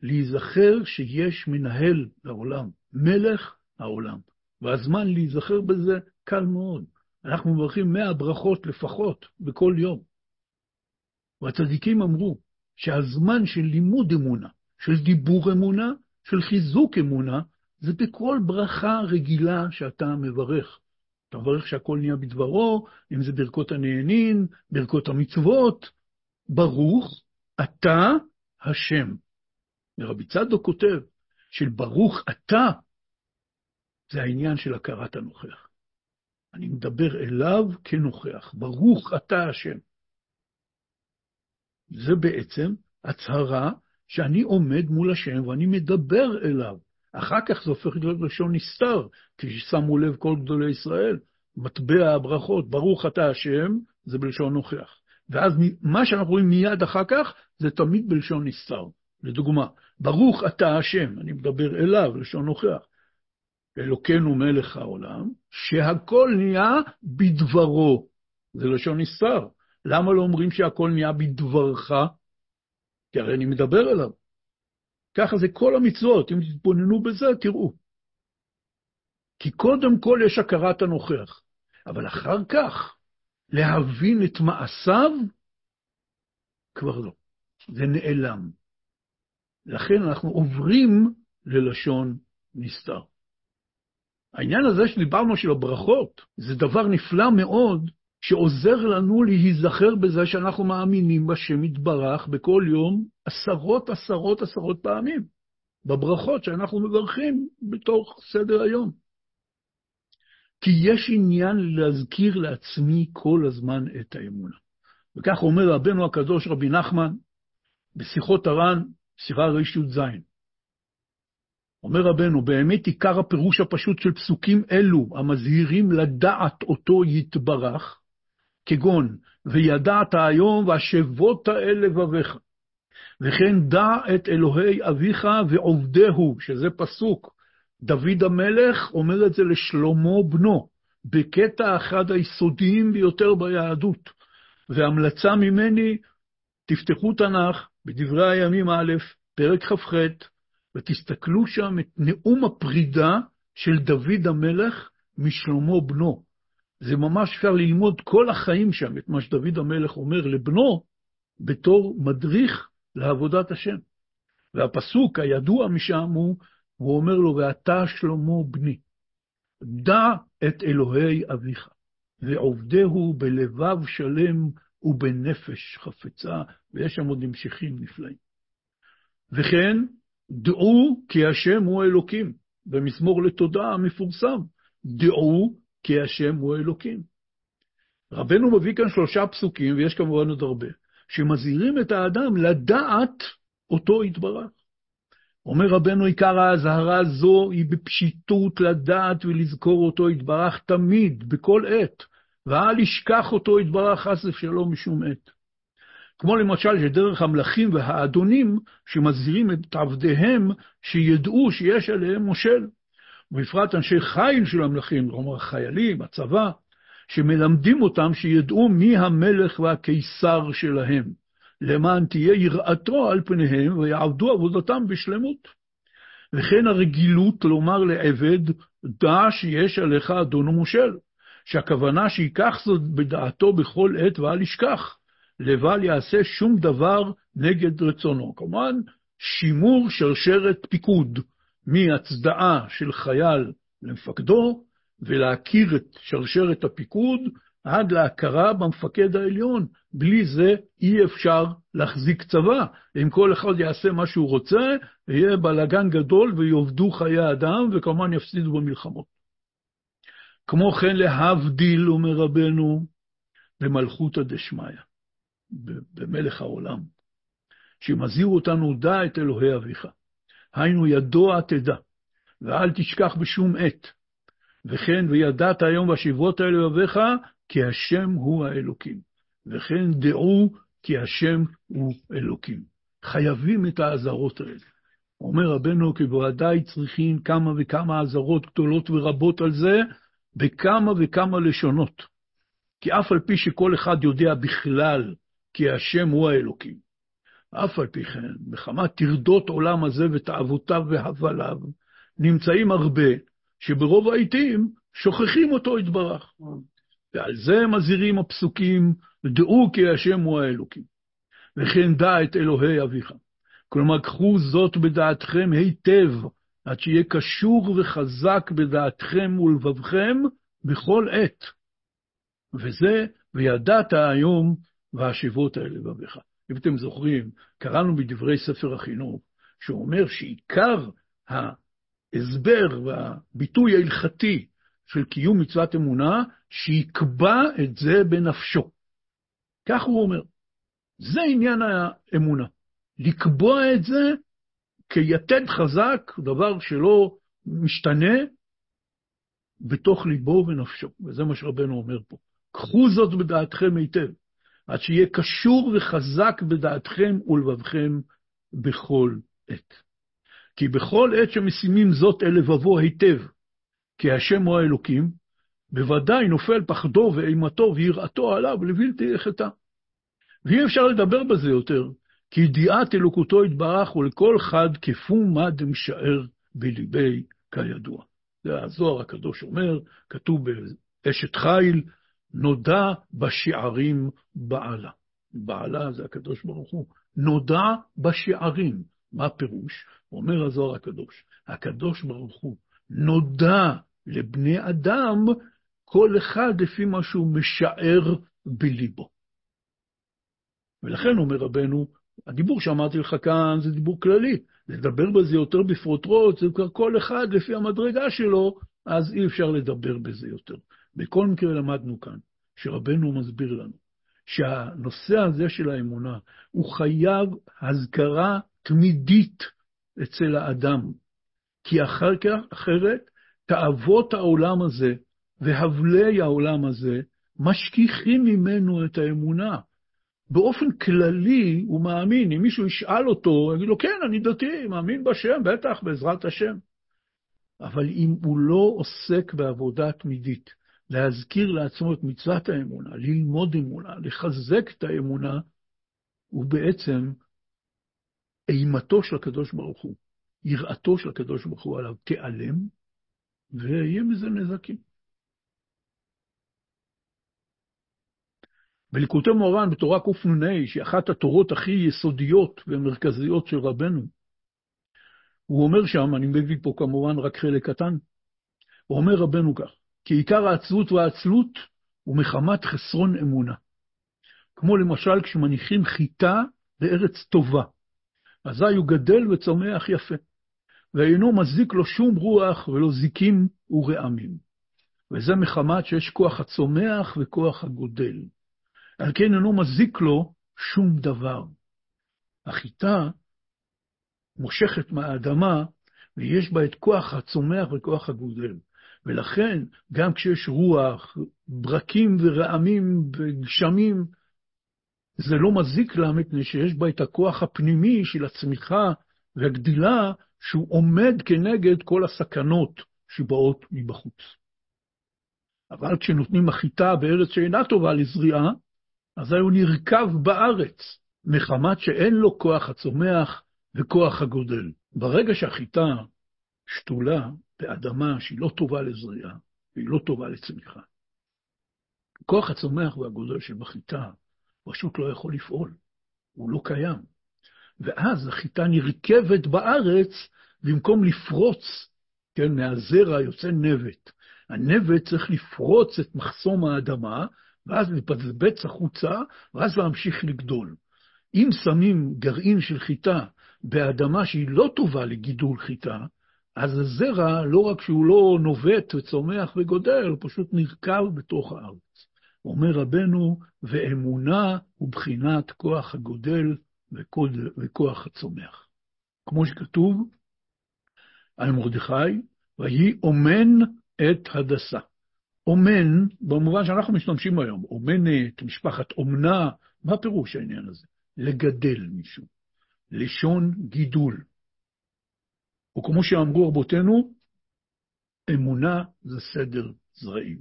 להיזכר שיש מנהל לעולם, מלך העולם. והזמן להיזכר בזה קל מאוד. אנחנו מברכים מאה ברכות לפחות בכל יום. והצדיקים אמרו שהזמן של לימוד אמונה, של דיבור אמונה, של חיזוק אמונה, זה בכל ברכה רגילה שאתה מברך. אתה מברך שהכל נהיה בדברו, אם זה ברכות הנהנין, ברכות המצוות. ברוך אתה השם. ורבי צדוק כותב של ברוך אתה, זה העניין של הכרת הנוכח. אני מדבר אליו כנוכח, ברוך אתה השם. זה בעצם הצהרה שאני עומד מול השם ואני מדבר אליו. אחר כך זה הופך להיות לשון נסתר, כפי ששמו לב כל גדולי ישראל. מטבע הברכות, ברוך אתה השם, זה בלשון נוכח. ואז מה שאנחנו רואים מיד אחר כך, זה תמיד בלשון נסתר. לדוגמה, ברוך אתה השם, אני מדבר אליו, לשון נוכח. אלוקינו מלך העולם, שהכל נהיה בדברו. זה לשון נסתר. למה לא אומרים שהכל נהיה בדברך? כי הרי אני מדבר אליו. ככה זה כל המצוות, אם תתבוננו בזה, תראו. כי קודם כל יש הכרת הנוכח, אבל אחר כך, להבין את מעשיו, כבר לא. זה נעלם. לכן אנחנו עוברים ללשון נסתר. העניין הזה שדיברנו של הברכות, זה דבר נפלא מאוד, שעוזר לנו להיזכר בזה שאנחנו מאמינים בשם יתברך בכל יום עשרות עשרות עשרות פעמים, בברכות שאנחנו מברכים בתוך סדר היום. כי יש עניין להזכיר לעצמי כל הזמן את האמונה. וכך אומר רבנו הקדוש רבי נחמן בשיחות הר"ן, שיחה רי"ז. אומר רבנו, באמת עיקר הפירוש הפשוט של פסוקים אלו, המזהירים לדעת אותו יתברך, כגון, וידעת היום והשבות אל לבביך, וכן דע את אלוהי אביך ועובדהו, שזה פסוק. דוד המלך אומר את זה לשלמה בנו, בקטע אחד היסודיים ביותר ביהדות. והמלצה ממני, תפתחו תנ"ך בדברי הימים א', פרק כ"ח, ותסתכלו שם את נאום הפרידה של דוד המלך משלמה בנו. זה ממש אפשר ללמוד כל החיים שם את מה שדוד המלך אומר לבנו בתור מדריך לעבודת השם. והפסוק הידוע משם הוא, הוא אומר לו, ואתה שלמה בני, דע את אלוהי אביך, ועובדהו בלבב שלם ובנפש חפצה, ויש שם עוד המשכים נפלאים. וכן, דעו כי השם הוא אלוקים, במזמור לתודה המפורסם, דעו כי השם הוא אלוקים. רבנו מביא כאן שלושה פסוקים, ויש כמובן עוד הרבה, שמזהירים את האדם לדעת אותו יתברך. אומר רבנו, עיקר האזהרה הזו היא בפשיטות לדעת ולזכור אותו יתברך תמיד, בכל עת, ואל ישכח אותו יתברך חס ושלום משום עת. כמו למשל שדרך המלכים והאדונים שמזהירים את עבדיהם שידעו שיש עליהם מושל. ובפרט אנשי חיל של המלכים, כלומר החיילים, הצבא, שמלמדים אותם שידעו מי המלך והקיסר שלהם, למען תהיה יראתו על פניהם ויעבדו עבודתם בשלמות. וכן הרגילות לומר לעבד, דע שיש עליך אדון ומושל, שהכוונה שייקח זאת בדעתו בכל עת ואל ישכח, לבל יעשה שום דבר נגד רצונו. כמובן, שימור שרשרת פיקוד מהצדעה של חייל למפקדו, ולהכיר את שרשרת הפיקוד עד להכרה במפקד העליון. בלי זה אי אפשר להחזיק צבא. אם כל אחד יעשה מה שהוא רוצה, יהיה בלאגן גדול ויאבדו חיי אדם, וכמובן יפסידו במלחמות. כמו כן, להבדיל, אומר רבנו, במלכותא דשמיא, במלך העולם, שמזהיר אותנו, דע את אלוהי אביך. היינו, ידוע תדע, ואל תשכח בשום עת. וכן, וידעת היום בשברות האלה אוהביך, כי השם הוא האלוקים. וכן דעו כי השם הוא אלוקים. חייבים את האזהרות האלה. אומר רבנו, כי בוודאי צריכים כמה וכמה אזהרות גדולות ורבות על זה, בכמה וכמה לשונות. כי אף על פי שכל אחד יודע בכלל כי השם הוא האלוקים, אף על פי כן, מחמת טרדות עולם הזה ותאוותיו והבליו, נמצאים הרבה שברוב העיתים שוכחים אותו יתברך. ועל זה מזהירים הפסוקים, דעו כי השם הוא האלוקים, וכן דע את אלוהי אביך. כלומר, קחו זאת בדעתכם היטב, עד שיהיה קשור וחזק בדעתכם ולבבכם בכל עת. וזה, וידעת היום והשבות האלה לבביך. אם אתם זוכרים, קראנו בדברי ספר החינוך, שהוא אומר שעיקר ההסבר והביטוי ההלכתי של קיום מצוות אמונה, שיקבע את זה בנפשו. כך הוא אומר. זה עניין האמונה. לקבוע את זה כיתד חזק, דבר שלא משתנה, בתוך ליבו ונפשו. וזה מה שרבנו אומר פה. קחו זאת בדעתכם היטב, עד שיהיה קשור וחזק בדעתכם ולבבכם בכל עת. כי בכל עת שמשימים זאת אל לבבו היטב, כי השם הוא האלוקים, בוודאי נופל פחדו ואימתו ויראתו עליו לבלתי יחטא. ואי אפשר לדבר בזה יותר, כי ידיעת אלוקותו יתברך ולכל חד כפומה דמשאר בליבי כידוע. זה הזוהר הקדוש אומר, כתוב באשת חיל, נודע בשערים בעלה. בעלה זה הקדוש ברוך הוא. נודע בשערים. מה הפירוש? אומר הזוהר הקדוש, הקדוש ברוך הוא נודע לבני אדם, כל אחד לפי מה שהוא משער בליבו. ולכן אומר רבנו, הדיבור שאמרתי לך כאן זה דיבור כללי, לדבר בזה יותר בפרוטרוט, זה כבר כל אחד לפי המדרגה שלו, אז אי אפשר לדבר בזה יותר. בכל מקרה למדנו כאן, שרבנו מסביר לנו, שהנושא הזה של האמונה, הוא חייב הזכרה תמידית אצל האדם, כי אחר כך, אחרת, תאוות העולם הזה והבלי העולם הזה משכיחים ממנו את האמונה. באופן כללי הוא מאמין, אם מישהו ישאל אותו, הוא יגיד לו, כן, אני דתי, מאמין בשם, בטח, בעזרת השם. אבל אם הוא לא עוסק בעבודה תמידית, להזכיר לעצמו את מצוות האמונה, ללמוד אמונה, לחזק את האמונה, הוא בעצם אימתו של הקדוש ברוך הוא, יראתו של הקדוש ברוך הוא עליו תיעלם, ויהיה מזה נזקים. בליקוטי מורן, בתורה קנ"ה, שהיא אחת התורות הכי יסודיות ומרכזיות של רבנו, הוא אומר שם, אני מביא פה כמובן רק חלק קטן, הוא אומר רבנו כך, כי עיקר העצלות הוא מחמת חסרון אמונה. כמו למשל כשמניחים חיטה בארץ טובה, אזי הוא גדל וצומח יפה, ואינו מזיק לו שום רוח ולא זיקים ורעמים. וזה מחמת שיש כוח הצומח וכוח הגודל. על כן אינו מזיק לו שום דבר. החיטה מושכת מהאדמה, ויש בה את כוח הצומח וכוח הגודל. ולכן, גם כשיש רוח, ברקים ורעמים וגשמים, זה לא מזיק לה, מפני שיש בה את הכוח הפנימי של הצמיחה והגדילה, שהוא עומד כנגד כל הסכנות שבאות מבחוץ. אבל כשנותנים החיטה בארץ שאינה טובה לזריעה, אזי הוא נרקב בארץ, מחמת שאין לו כוח הצומח וכוח הגודל. ברגע שהחיטה שתולה באדמה שהיא לא טובה לזריעה והיא לא טובה לצמיחה, כוח הצומח והגודל שבחיטה פשוט לא יכול לפעול, הוא לא קיים. ואז החיטה נרכבת בארץ, במקום לפרוץ, כן, מהזרע יוצא נבט. הנבט צריך לפרוץ את מחסום האדמה, ואז לבצבץ החוצה, ואז להמשיך לגדול. אם שמים גרעין של חיטה באדמה שהיא לא טובה לגידול חיטה, אז הזרע, לא רק שהוא לא נובט וצומח וגודל, הוא פשוט נרקב בתוך הארץ. אומר רבנו, ואמונה הוא בחינת כוח הגודל וכוח הצומח. כמו שכתוב על מרדכי, ויהי אומן את הדסה. אומן, במובן שאנחנו משתמשים היום, אומנת, משפחת אומנה, מה פירוש העניין הזה? לגדל מישהו, לשון גידול. וכמו שאמרו רבותינו, אמונה זה סדר זרעים.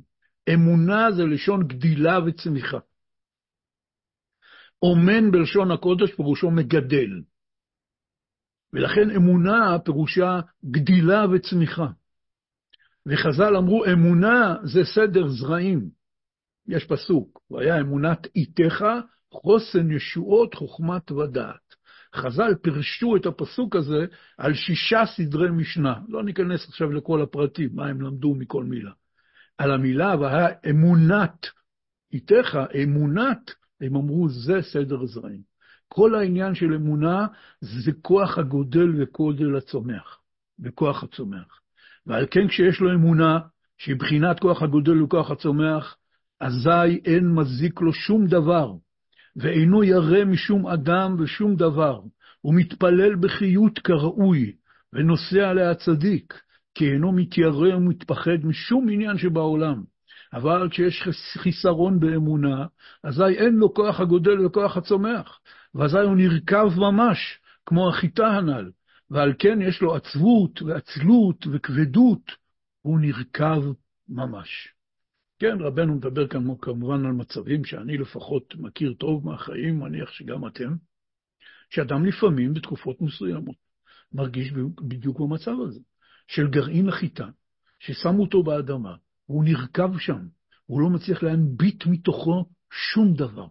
אמונה זה לשון גדילה וצמיחה. אומן בלשון הקודש פירושו מגדל. ולכן אמונה פירושה גדילה וצמיחה. וחז"ל אמרו, אמונה זה סדר זרעים. יש פסוק, והיה אמונת איתך, חוסן ישועות, חוכמת ודעת. חז"ל פירשו את הפסוק הזה על שישה סדרי משנה. לא ניכנס עכשיו לכל הפרטים, מה הם למדו מכל מילה. על המילה, והיה אמונת איתך, אמונת, הם אמרו, זה סדר זרעים. כל העניין של אמונה זה כוח הגודל וגודל הצומח, וכוח הצומח. ועל כן כשיש לו אמונה, שהיא בחינת כוח הגודל וכוח הצומח, אזי אין מזיק לו שום דבר, ואינו ירא משום אדם ושום דבר. הוא מתפלל בחיות כראוי, ונוסע להצדיק, כי אינו מתיירא ומתפחד משום עניין שבעולם. אבל כשיש חיסרון באמונה, אזי אין לו כוח הגודל וכוח הצומח, ואזי הוא נרקב ממש, כמו החיטה הנ"ל, ועל כן יש לו עצבות ועצלות וכבדות, והוא נרקב ממש. כן, רבנו מדבר כאן כמובן על מצבים שאני לפחות מכיר טוב מהחיים, מניח שגם אתם, שאדם לפעמים בתקופות מסוימות מרגיש בדיוק במצב הזה, של גרעין החיטה, ששמו אותו באדמה, והוא נרקב שם, הוא לא מצליח להנביט מתוכו שום דבר.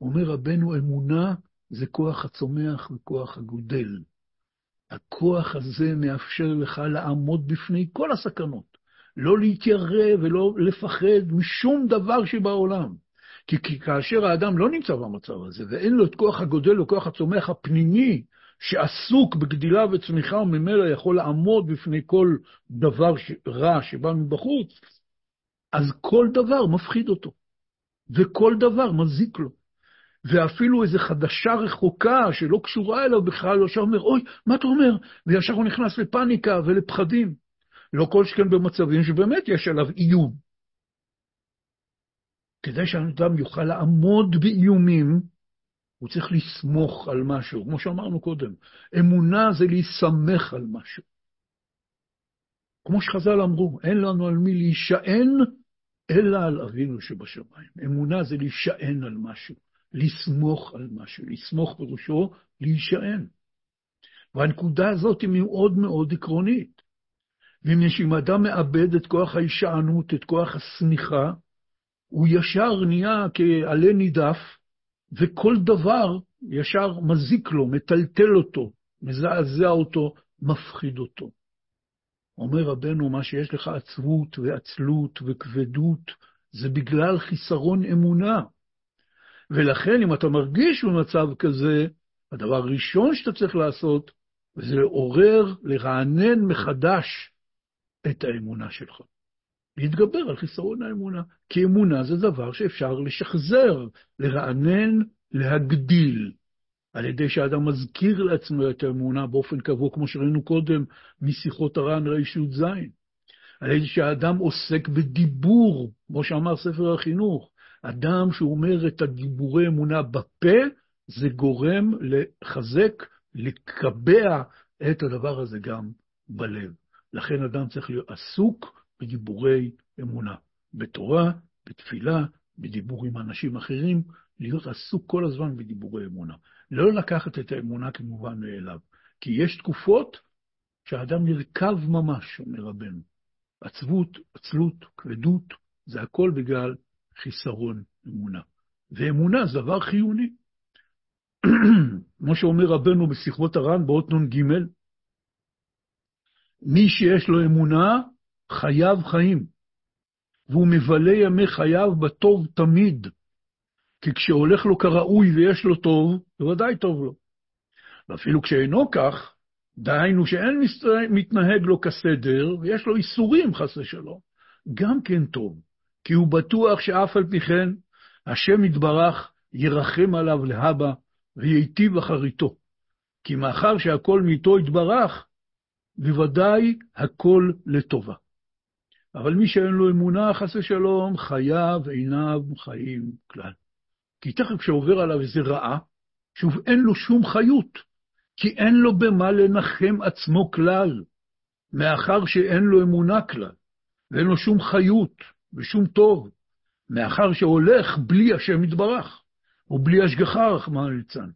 אומר רבנו, אמונה זה כוח הצומח וכוח הגודל. הכוח הזה מאפשר לך לעמוד בפני כל הסכנות, לא להתיירא ולא לפחד משום דבר שבעולם. כי, כי כאשר האדם לא נמצא במצב הזה, ואין לו את כוח הגודל וכוח הצומח הפנימי, שעסוק בגדילה וצמיחה, וממילא יכול לעמוד בפני כל דבר רע שבא מבחוץ, אז כל דבר מפחיד אותו, וכל דבר מזיק לו. ואפילו איזו חדשה רחוקה שלא קשורה אליו בכלל, ישר אומר, אוי, מה אתה אומר? וישר הוא נכנס לפאניקה ולפחדים. לא כל שכן במצבים שבאמת יש עליו איום. כדי שהאדם יוכל לעמוד באיומים, הוא צריך לסמוך על משהו, כמו שאמרנו קודם. אמונה זה להיסמך על משהו. כמו שחז"ל אמרו, אין לנו על מי להישען, אלא על אבינו שבשמיים. אמונה זה להישען על משהו. לסמוך על משהו, לסמוך פירושו להישען. והנקודה הזאת היא מאוד מאוד עקרונית. ואם יש אם אדם מאבד את כוח ההישענות, את כוח הסמיכה, הוא ישר נהיה כעלה נידף, וכל דבר ישר מזיק לו, מטלטל אותו, מזעזע אותו, מפחיד אותו. אומר רבנו, מה שיש לך עצבות ועצלות וכבדות, זה בגלל חיסרון אמונה. ולכן אם אתה מרגיש במצב כזה, הדבר הראשון שאתה צריך לעשות, זה לעורר, לרענן מחדש את האמונה שלך. להתגבר על חיסרון האמונה. כי אמונה זה דבר שאפשר לשחזר, לרענן, להגדיל. על ידי שאדם מזכיר לעצמו את האמונה באופן קבוע, כמו שראינו קודם משיחות הר"ן רי"ז. על ידי שהאדם עוסק בדיבור, כמו שאמר ספר החינוך, אדם שאומר את הדיבורי אמונה בפה, זה גורם לחזק, לקבע את הדבר הזה גם בלב. לכן אדם צריך להיות עסוק בדיבורי אמונה, בתורה, בתפילה, בדיבור עם אנשים אחרים, להיות עסוק כל הזמן בדיבורי אמונה. לא לקחת את האמונה כמובן מאליו, כי יש תקופות שהאדם נרקב ממש, אומר רבנו. עצבות, עצלות, כבדות, זה הכל בגלל חיסרון אמונה. ואמונה זה דבר חיוני. *clears throat* כמו שאומר רבנו בשיחות הר"ן באות נ"ג, מי שיש לו אמונה, חייו חיים, והוא מבלה ימי חייו בטוב תמיד, כי כשהולך לו כראוי ויש לו טוב, בוודאי טוב לו. ואפילו כשאינו כך, דהיינו שאין מתנהג לו כסדר, ויש לו איסורים, חס ושלום, גם כן טוב, כי הוא בטוח שאף על פי כן, השם יתברך ירחם עליו להבא, וייטיב אחריתו. כי מאחר שהכל מאיתו יתברך, בוודאי הכל לטובה. אבל מי שאין לו אמונה, חס ושלום, חייו עיניו חיים כלל. כי תכף כשעובר עליו איזה רעה, שוב, אין לו שום חיות, כי אין לו במה לנחם עצמו כלל, מאחר שאין לו אמונה כלל, ואין לו שום חיות ושום טוב, מאחר שהולך בלי השם יתברך, ובלי השגחה, רחמנא ליצלן.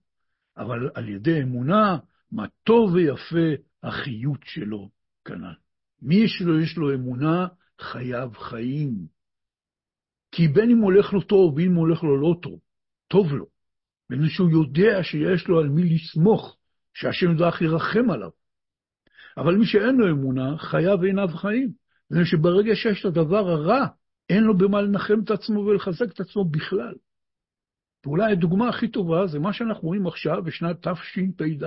אבל על ידי אמונה, מה טוב ויפה החיות שלו כנ"ל. מי שלא יש לו אמונה, חייב חיים. כי בין אם הולך לו טוב, בין אם הולך לו לא טוב, טוב לו. מפני שהוא יודע שיש לו על מי לסמוך, שהשם ידעך ירחם עליו. אבל מי שאין לו אמונה, חייו עיניו חיים. מפני שברגע שיש את הדבר הרע, אין לו במה לנחם את עצמו ולחזק את עצמו בכלל. ואולי הדוגמה הכי טובה זה מה שאנחנו רואים עכשיו בשנת תשפ"ד,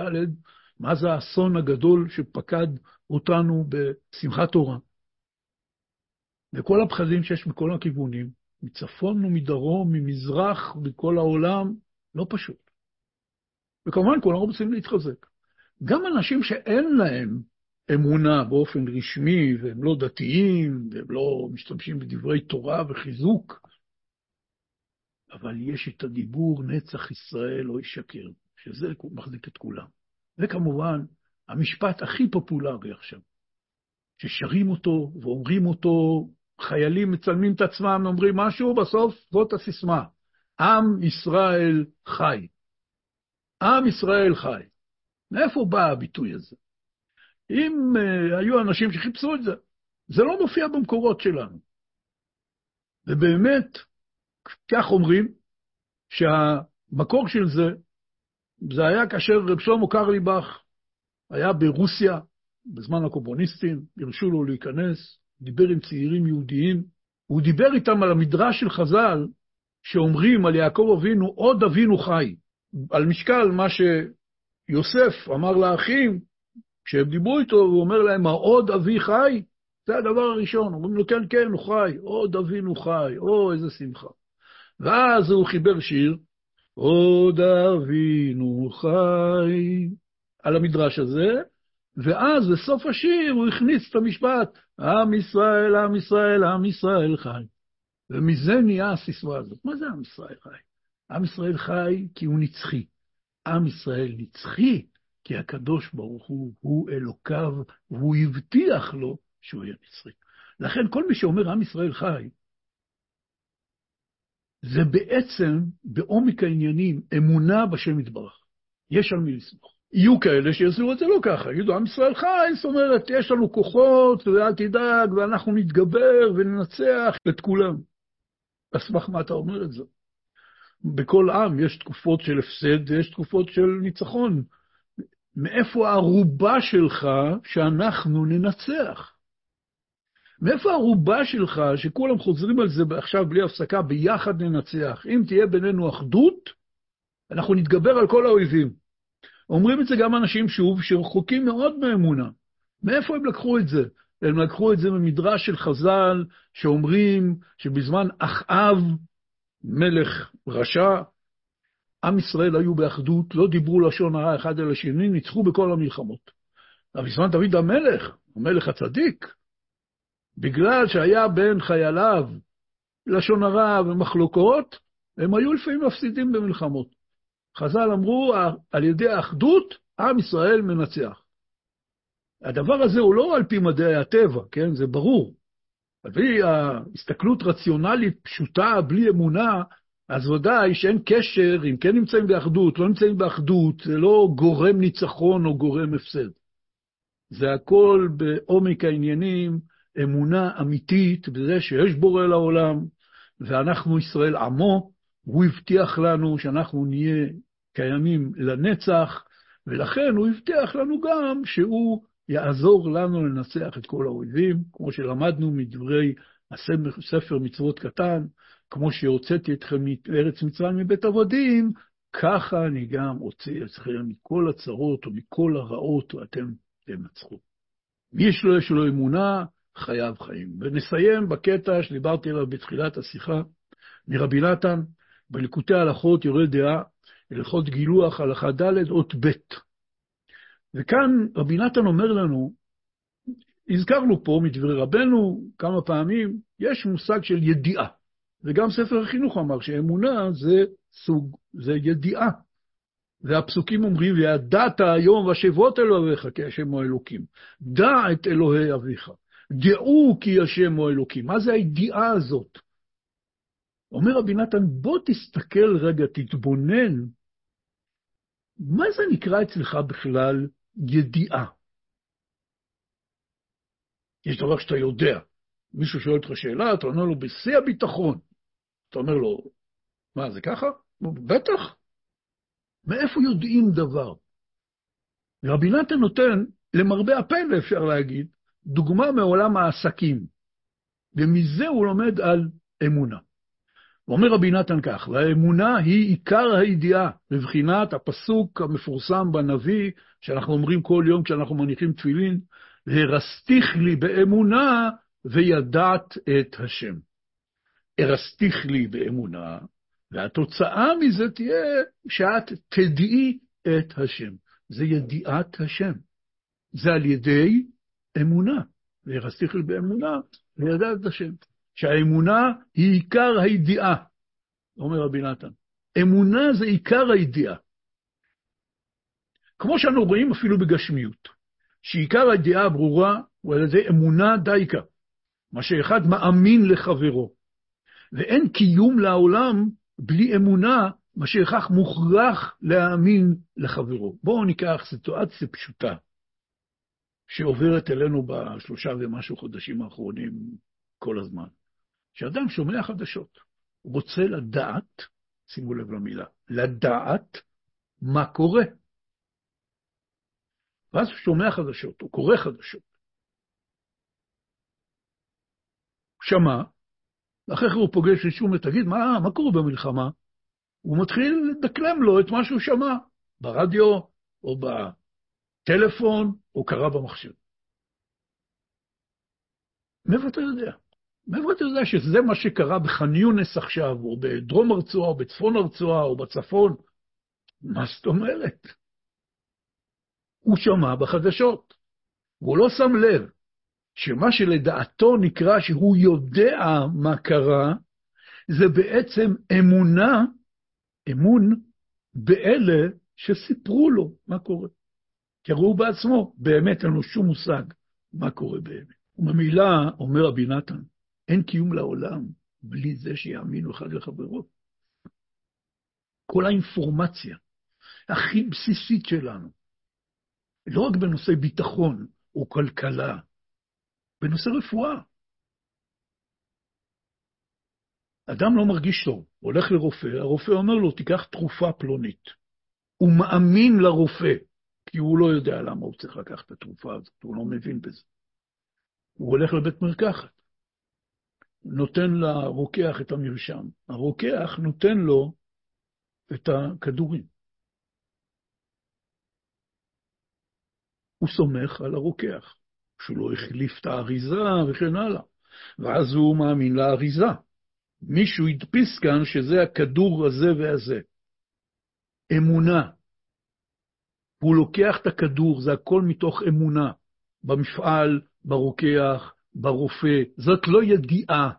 מה זה האסון הגדול שפקד אותנו בשמחת תורה. וכל הפחדים שיש מכל הכיוונים, מצפון ומדרום, ממזרח, בכל העולם, לא פשוט. וכמובן, כולם רוצים להתחזק. גם אנשים שאין להם אמונה באופן רשמי, והם לא דתיים, והם לא משתמשים בדברי תורה וחיזוק, אבל יש את הדיבור נצח ישראל לא ישקר, שזה מחזיק את כולם. וכמובן, המשפט הכי פופולרי עכשיו, ששרים אותו ואומרים אותו, חיילים מצלמים את עצמם, אומרים משהו, בסוף זאת הסיסמה, עם ישראל חי. עם ישראל חי. מאיפה בא הביטוי הזה? אם uh, היו אנשים שחיפשו את זה, זה לא מופיע במקורות שלנו. ובאמת, כך אומרים, שהמקור של זה, זה היה כאשר רב שלמה קרליבך היה ברוסיה, בזמן הקומוניסטים, הרשו לו להיכנס, דיבר עם צעירים יהודיים, הוא דיבר איתם על המדרש של חז"ל, שאומרים על יעקב אבינו, עוד אבינו חי. על משקל מה שיוסף אמר לאחים, כשהם דיברו איתו, הוא אומר להם, העוד אבי חי? זה הדבר הראשון. אומרים לו, כן, כן, הוא חי, עוד אבינו חי, או, איזה שמחה. ואז הוא חיבר שיר, עוד אבינו חי, על המדרש הזה, ואז בסוף השיר הוא הכניס את המשפט, עם ישראל, עם ישראל, עם ישראל חי. ומזה נהיה הסיסמה הזאת. מה זה עם ישראל חי? עם ישראל חי כי הוא נצחי. עם ישראל נצחי כי הקדוש ברוך הוא הוא אלוקיו, והוא הבטיח לו שהוא יהיה נצחי. לכן כל מי שאומר עם ישראל חי, זה בעצם, בעומק העניינים, אמונה בשם יתברך. יש על מי לסמוך. יהיו כאלה שיעשו את זה לא ככה, יגידו, עם ישראל חי, זאת אומרת, יש לנו כוחות, ואל תדאג, ואנחנו נתגבר וננצח את כולם. על סמך מה אתה אומר את זה? בכל עם יש תקופות של הפסד ויש תקופות של ניצחון. מאיפה הערובה שלך שאנחנו ננצח? מאיפה הערובה שלך, שכולם חוזרים על זה עכשיו בלי הפסקה, ביחד ננצח? אם תהיה בינינו אחדות, אנחנו נתגבר על כל האויבים. אומרים את זה גם אנשים, שוב, שרחוקים מאוד מאמונה. מאיפה הם לקחו את זה? הם לקחו את זה ממדרש של חז"ל, שאומרים שבזמן אחאב, מלך רשע, עם ישראל היו באחדות, לא דיברו לשון הרע אחד אל השני, ניצחו בכל המלחמות. אבל בזמן דוד המלך, המלך הצדיק, בגלל שהיה בין חייליו לשון הרע ומחלוקות, הם היו לפעמים מפסידים במלחמות. חז"ל אמרו, על ידי האחדות, עם ישראל מנצח. הדבר הזה הוא לא על פי מדעי הטבע, כן? זה ברור. על פי ההסתכלות רציונלית פשוטה, בלי אמונה, אז ודאי שאין קשר אם כן נמצאים באחדות, לא נמצאים באחדות, זה לא גורם ניצחון או גורם הפסד. זה הכל בעומק העניינים, אמונה אמיתית בזה שיש בורא לעולם, ואנחנו ישראל עמו, הוא הבטיח לנו שאנחנו נהיה קיימים לנצח, ולכן הוא הבטיח לנו גם שהוא יעזור לנו לנצח את כל האויבים, כמו שלמדנו מדברי הספר מצוות קטן, כמו שהוצאתי אתכם מארץ מצרים מבית עבדים, ככה אני גם אוציא אתכם מכל הצרות ומכל הרעות, ואתם תנצחו. מי יש לו, יש לו אמונה, חייו חיים. ונסיים בקטע שדיברתי עליו בתחילת השיחה, מרבי נתן, בליקוטי הלכות יורה דעה, הלכות גילוח, הלכה ד', אות ב'. וכאן רבי נתן אומר לנו, הזכרנו פה מדברי רבנו כמה פעמים, יש מושג של ידיעה. וגם ספר החינוך אמר שאמונה זה סוג, זה ידיעה. והפסוקים אומרים, וידעת היום ושבות אלוהיך כי השם הוא אלוקים. דע את אלוהי אביך. דעו כי השם הוא אלוקים. מה זה הידיעה הזאת? אומר רבי נתן, בוא תסתכל רגע, תתבונן, מה זה נקרא אצלך בכלל ידיעה? יש דבר שאתה יודע. מישהו שואל אותך שאלה, אתה עונה לו בשיא הביטחון. אתה אומר לו, מה, זה ככה? בטח. מאיפה יודעים דבר? רבי נתן נותן, למרבה הפלא אפשר להגיד, דוגמה מעולם העסקים, ומזה הוא לומד על אמונה. אומר רבי נתן כך, והאמונה היא עיקר הידיעה, בבחינת הפסוק המפורסם בנביא, שאנחנו אומרים כל יום כשאנחנו מניחים תפילין, והרסתיך לי באמונה וידעת את השם. הרסתיך לי באמונה, והתוצאה מזה תהיה שאת תדעי את השם. זה ידיעת השם. זה על ידי אמונה. והרסתיך לי באמונה וידעת את השם. שהאמונה היא עיקר הידיעה, אומר רבי נתן. אמונה זה עיקר הידיעה. כמו שאנו רואים אפילו בגשמיות, שעיקר הידיעה הברורה הוא על ידי אמונה דייקה, מה שאחד מאמין לחברו. ואין קיום לעולם בלי אמונה, מה שאכך מוכרח להאמין לחברו. בואו ניקח סיטואציה פשוטה שעוברת אלינו בשלושה ומשהו חודשים האחרונים כל הזמן. כשאדם שומע חדשות, הוא רוצה לדעת, שימו לב למילה, לדעת מה קורה. ואז הוא שומע חדשות, הוא קורא חדשות. הוא שמע, ואחרי כן הוא פוגש שום ותגיד, מה, מה קורה במלחמה? הוא מתחיל לדקלם לו את מה שהוא שמע, ברדיו, או בטלפון, או קרא במחשב. מאיפה אתה יודע? מאיפה אתה יודע שזה מה שקרה בח'אן יונס עכשיו, או בדרום הרצועה, או בצפון הרצועה, או בצפון? מה זאת אומרת? הוא שמע בחדשות, והוא לא שם לב שמה שלדעתו נקרא שהוא יודע מה קרה, זה בעצם אמונה, אמון, באלה שסיפרו לו מה קורה. כי הוא בעצמו, באמת אין לו שום מושג מה קורה באמת. וממילא, אומר רבי נתן, אין קיום לעולם בלי זה שיאמינו אחד לחברו. כל האינפורמציה הכי בסיסית שלנו, לא רק בנושא ביטחון או כלכלה, בנושא רפואה. אדם לא מרגיש טוב, הולך לרופא, הרופא אומר לו, תיקח תרופה פלונית. הוא מאמין לרופא, כי הוא לא יודע למה הוא צריך לקחת את התרופה הזאת, הוא לא מבין בזה. הוא הולך לבית מרקחת, נותן לרוקח את המרשם. הרוקח נותן לו את הכדורים. הוא סומך על הרוקח, שהוא לא החליף את האריזה וכן הלאה. ואז הוא מאמין לאריזה. מישהו הדפיס כאן שזה הכדור הזה והזה. אמונה. הוא לוקח את הכדור, זה הכל מתוך אמונה. במפעל, ברוקח, ברופא. זאת לא ידיעה.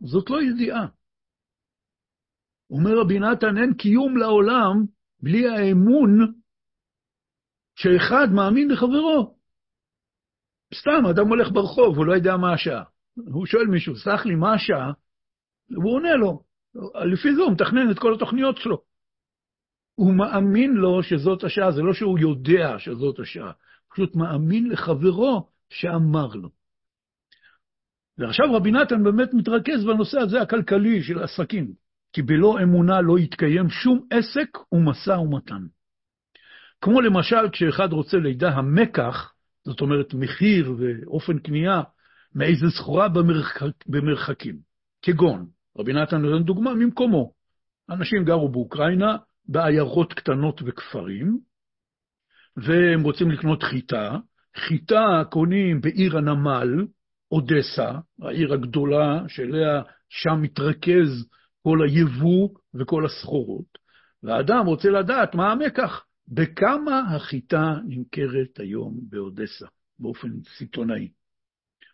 זאת לא ידיעה. אומר רבי נתן, אין קיום לעולם בלי האמון שאחד מאמין לחברו. סתם, אדם הולך ברחוב, הוא לא יודע מה השעה. הוא שואל מישהו, סלח לי, מה השעה? והוא עונה לו. לפי זה הוא מתכנן את כל התוכניות שלו. הוא מאמין לו שזאת השעה, זה לא שהוא יודע שזאת השעה, פשוט מאמין לחברו שאמר לו. ועכשיו רבי נתן באמת מתרכז בנושא הזה הכלכלי של עסקים, כי בלא אמונה לא יתקיים שום עסק ומשא ומתן. כמו למשל כשאחד רוצה לידע המקח, זאת אומרת מחיר ואופן קנייה, מאיזה סחורה במרחק, במרחקים. כגון, רבי נתן נותן דוגמה ממקומו. אנשים גרו באוקראינה, בעיירות קטנות וכפרים, והם רוצים לקנות חיטה. חיטה קונים בעיר הנמל, אודסה, העיר הגדולה, שאליה שם מתרכז כל היבוא וכל הסחורות, והאדם רוצה לדעת מה המקח, בכמה החיטה נמכרת היום באודסה, באופן סיטונאי.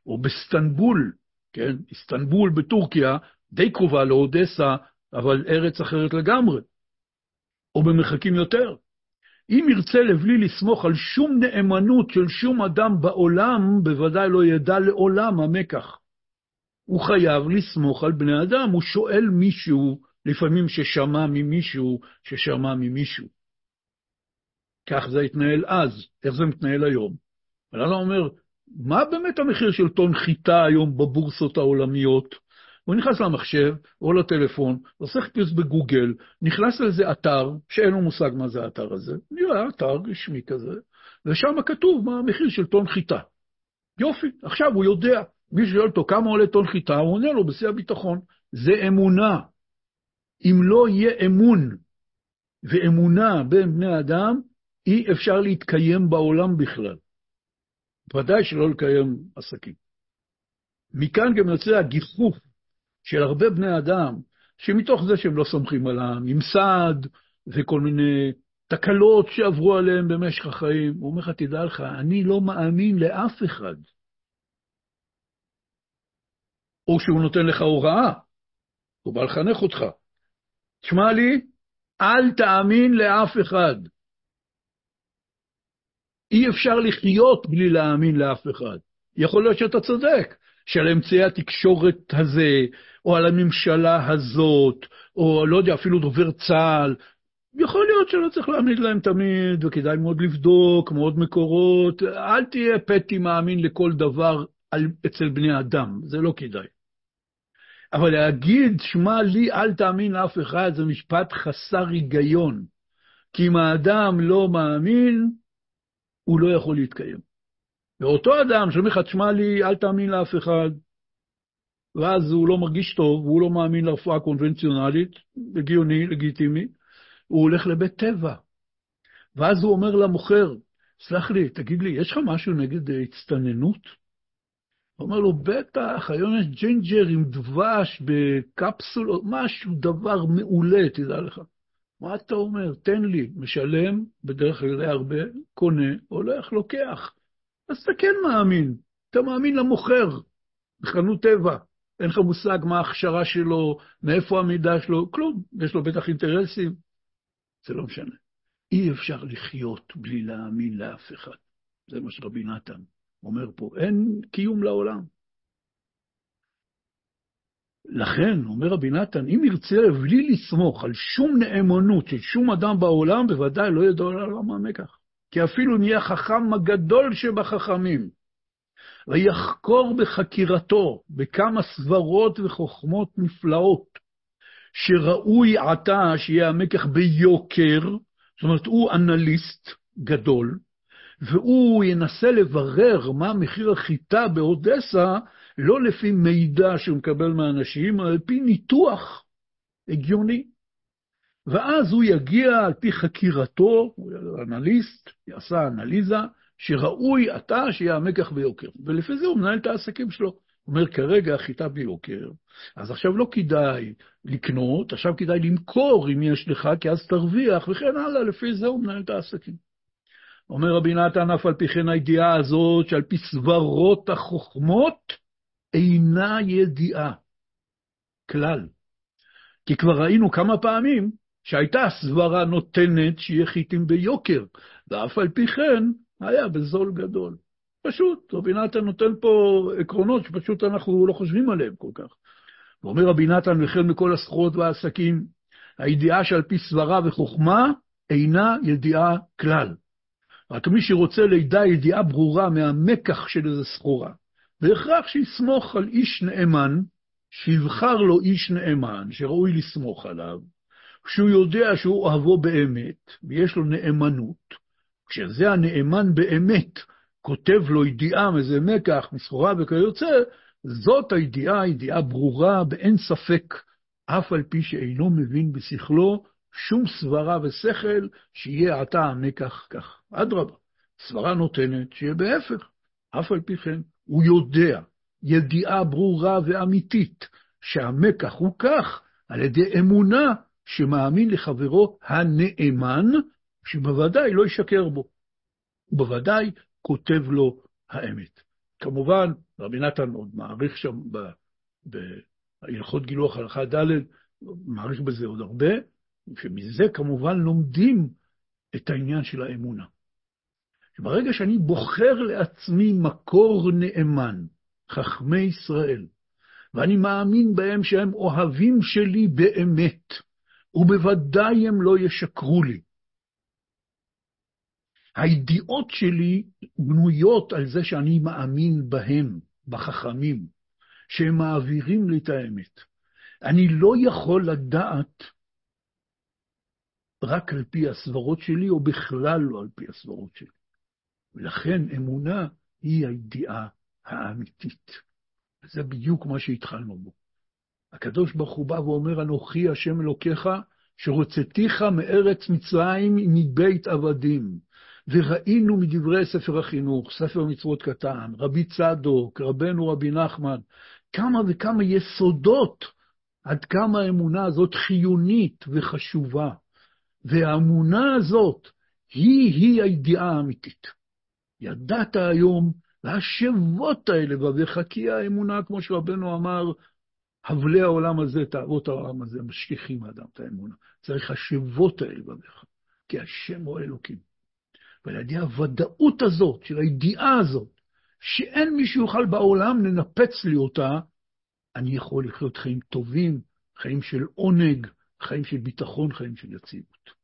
או בסטנבול, כן, איסטנבול בטורקיה, די קרובה לאודסה, אבל ארץ אחרת לגמרי. או במרחקים יותר. אם ירצה לבלי לסמוך על שום נאמנות של שום אדם בעולם, בוודאי לא ידע לעולם המקח. הוא חייב לסמוך על בני אדם, הוא שואל מישהו, לפעמים ששמע ממישהו, ששמע ממישהו. כך זה התנהל אז, איך זה מתנהל היום? אבל אני אומר, מה באמת המחיר של טון חיטה היום בבורסות העולמיות? הוא נכנס למחשב או לטלפון, עושה חיפוש בגוגל, נכנס לאיזה אתר, שאין לו מושג מה זה האתר הזה, נראה אתר רשמי כזה, ושם כתוב מה המחיר של טון חיטה. יופי, עכשיו הוא יודע. מי שואל אותו כמה עולה טון חיטה, הוא עונה לו בשיא הביטחון. זה אמונה. אם לא יהיה אמון ואמונה בין בני אדם, אי אפשר להתקיים בעולם בכלל. ודאי שלא לקיים עסקים. מכאן גם יוצא הגיחוף של הרבה בני אדם, שמתוך זה שהם לא סומכים על הממסד וכל מיני תקלות שעברו עליהם במשך החיים, הוא אומר לך, תדע לך, אני לא מאמין לאף אחד. או שהוא נותן לך הוראה, הוא בא לחנך אותך. תשמע לי, אל תאמין לאף אחד. אי אפשר לחיות בלי להאמין לאף אחד. יכול להיות שאתה צודק, שעל אמצעי התקשורת הזה, או על הממשלה הזאת, או לא יודע, אפילו דובר צה"ל, יכול להיות שלא צריך להעמיד להם תמיד, וכדאי מאוד לבדוק, מאוד מקורות, אל תהיה פטי מאמין לכל דבר על, אצל בני אדם, זה לא כדאי. אבל להגיד, שמע לי, אל תאמין לאף אחד, זה משפט חסר היגיון. כי אם האדם לא מאמין, הוא לא יכול להתקיים. ואותו אדם שאומר לך, תשמע לי, אל תאמין לאף אחד, ואז הוא לא מרגיש טוב, והוא לא מאמין לרפואה הקונבנציונלית, הגיוני, לגיטימי, הוא הולך לבית טבע. ואז הוא אומר למוכר, סלח לי, תגיד לי, יש לך משהו נגד הצטננות? הוא אומר לו, בטח, היום יש ג'ינג'ר עם דבש בקפסולות, משהו, דבר מעולה, תדע לך. מה אתה אומר? תן לי, משלם, בדרך כלל הרבה, קונה, הולך, לוקח. אז אתה כן מאמין, אתה מאמין למוכר בחנות טבע. אין לך מושג מה ההכשרה שלו, מאיפה המידע שלו, כלום. יש לו בטח אינטרסים. זה לא משנה. אי אפשר לחיות בלי להאמין לאף אחד. זה מה שרבי נתן אומר פה. אין קיום לעולם. לכן, אומר רבי נתן, אם ירצה בלי לסמוך על שום נאמנות של שום אדם בעולם, בוודאי לא ידעו על העולם המקח. כי אפילו נהיה חכם הגדול שבחכמים, ויחקור בחקירתו בכמה סברות וחוכמות נפלאות, שראוי עתה שיהיה המקח ביוקר, זאת אומרת, הוא אנליסט גדול, והוא ינסה לברר מה מחיר החיטה באודסה, לא לפי מידע שהוא מקבל מאנשים, אלא על פי ניתוח הגיוני. ואז הוא יגיע על פי חקירתו, הוא אנליסט, יעשה אנליזה, שראוי עתה שיהיה המקח ביוקר. ולפי זה הוא מנהל את העסקים שלו. הוא אומר, כרגע החיטה ביוקר, אז עכשיו לא כדאי לקנות, עכשיו כדאי למכור אם יש לך, כי אז תרוויח, וכן הלאה, לפי זה הוא מנהל את העסקים. אומר רבי נתן, אף על פי כן הידיעה הזאת, שעל פי סברות החוכמות, אינה ידיעה כלל. כי כבר ראינו כמה פעמים שהייתה סברה נותנת שיהיה חיטים ביוקר, ואף על פי כן היה בזול גדול. פשוט, רבי נתן נותן פה עקרונות שפשוט אנחנו לא חושבים עליהם כל כך. ואומר רבי נתן, וכן מכל הסחורות והעסקים, הידיעה שעל פי סברה וחוכמה אינה ידיעה כלל. רק מי שרוצה לידע ידיעה ברורה מהמקח של איזו סחורה, בהכרח שיסמוך על איש נאמן, שיבחר לו איש נאמן, שראוי לסמוך עליו, כשהוא יודע שהוא אוהבו באמת, ויש לו נאמנות, כשזה הנאמן באמת כותב לו ידיעה מאיזה מקח, מסחורה וכיוצא, זאת הידיעה, ידיעה ברורה באין ספק, אף על פי שאינו מבין בשכלו שום סברה ושכל שיהיה עתה המקח כך. אדרבה, סברה נותנת שיהיה בהפך. אף על פי כן, הוא יודע, ידיעה ברורה ואמיתית, שהמקח הוא כך, על ידי אמונה שמאמין לחברו הנאמן, שבוודאי לא ישקר בו. ובוודאי כותב לו האמת. כמובן, רבי נתן עוד מעריך שם בהלכות גילוח הלכה ד', מעריך בזה עוד הרבה, שמזה כמובן לומדים את העניין של האמונה. ברגע שאני בוחר לעצמי מקור נאמן, חכמי ישראל, ואני מאמין בהם שהם אוהבים שלי באמת, ובוודאי הם לא ישקרו לי. הידיעות שלי בנויות על זה שאני מאמין בהם, בחכמים, שהם מעבירים לי את האמת. אני לא יכול לדעת רק על פי הסברות שלי, או בכלל לא על פי הסברות שלי. ולכן אמונה היא הידיעה האמיתית. וזה בדיוק מה שהתחלנו בו. הקדוש ברוך הוא בא ואומר, אנוכי השם אלוקיך, שרוצתיך מארץ מצרים מבית עבדים. וראינו מדברי ספר החינוך, ספר מצוות קטן, רבי צדוק, רבנו רבי נחמן, כמה וכמה יסודות עד כמה האמונה הזאת חיונית וחשובה. והאמונה הזאת היא-היא הידיעה האמיתית. ידעת היום, והשבות האלה בביך, כי האמונה, כמו שרבנו אמר, הבלי העולם הזה, תאוות העולם הזה, משכיחים האדם את האמונה. צריך השבות האלה בביך, כי השם הוא אלוקים. ועל ידי הוודאות הזאת, של הידיעה הזאת, שאין מי שיוכל בעולם לנפץ לי אותה, אני יכול לחיות חיים טובים, חיים של עונג, חיים של ביטחון, חיים של יציבות.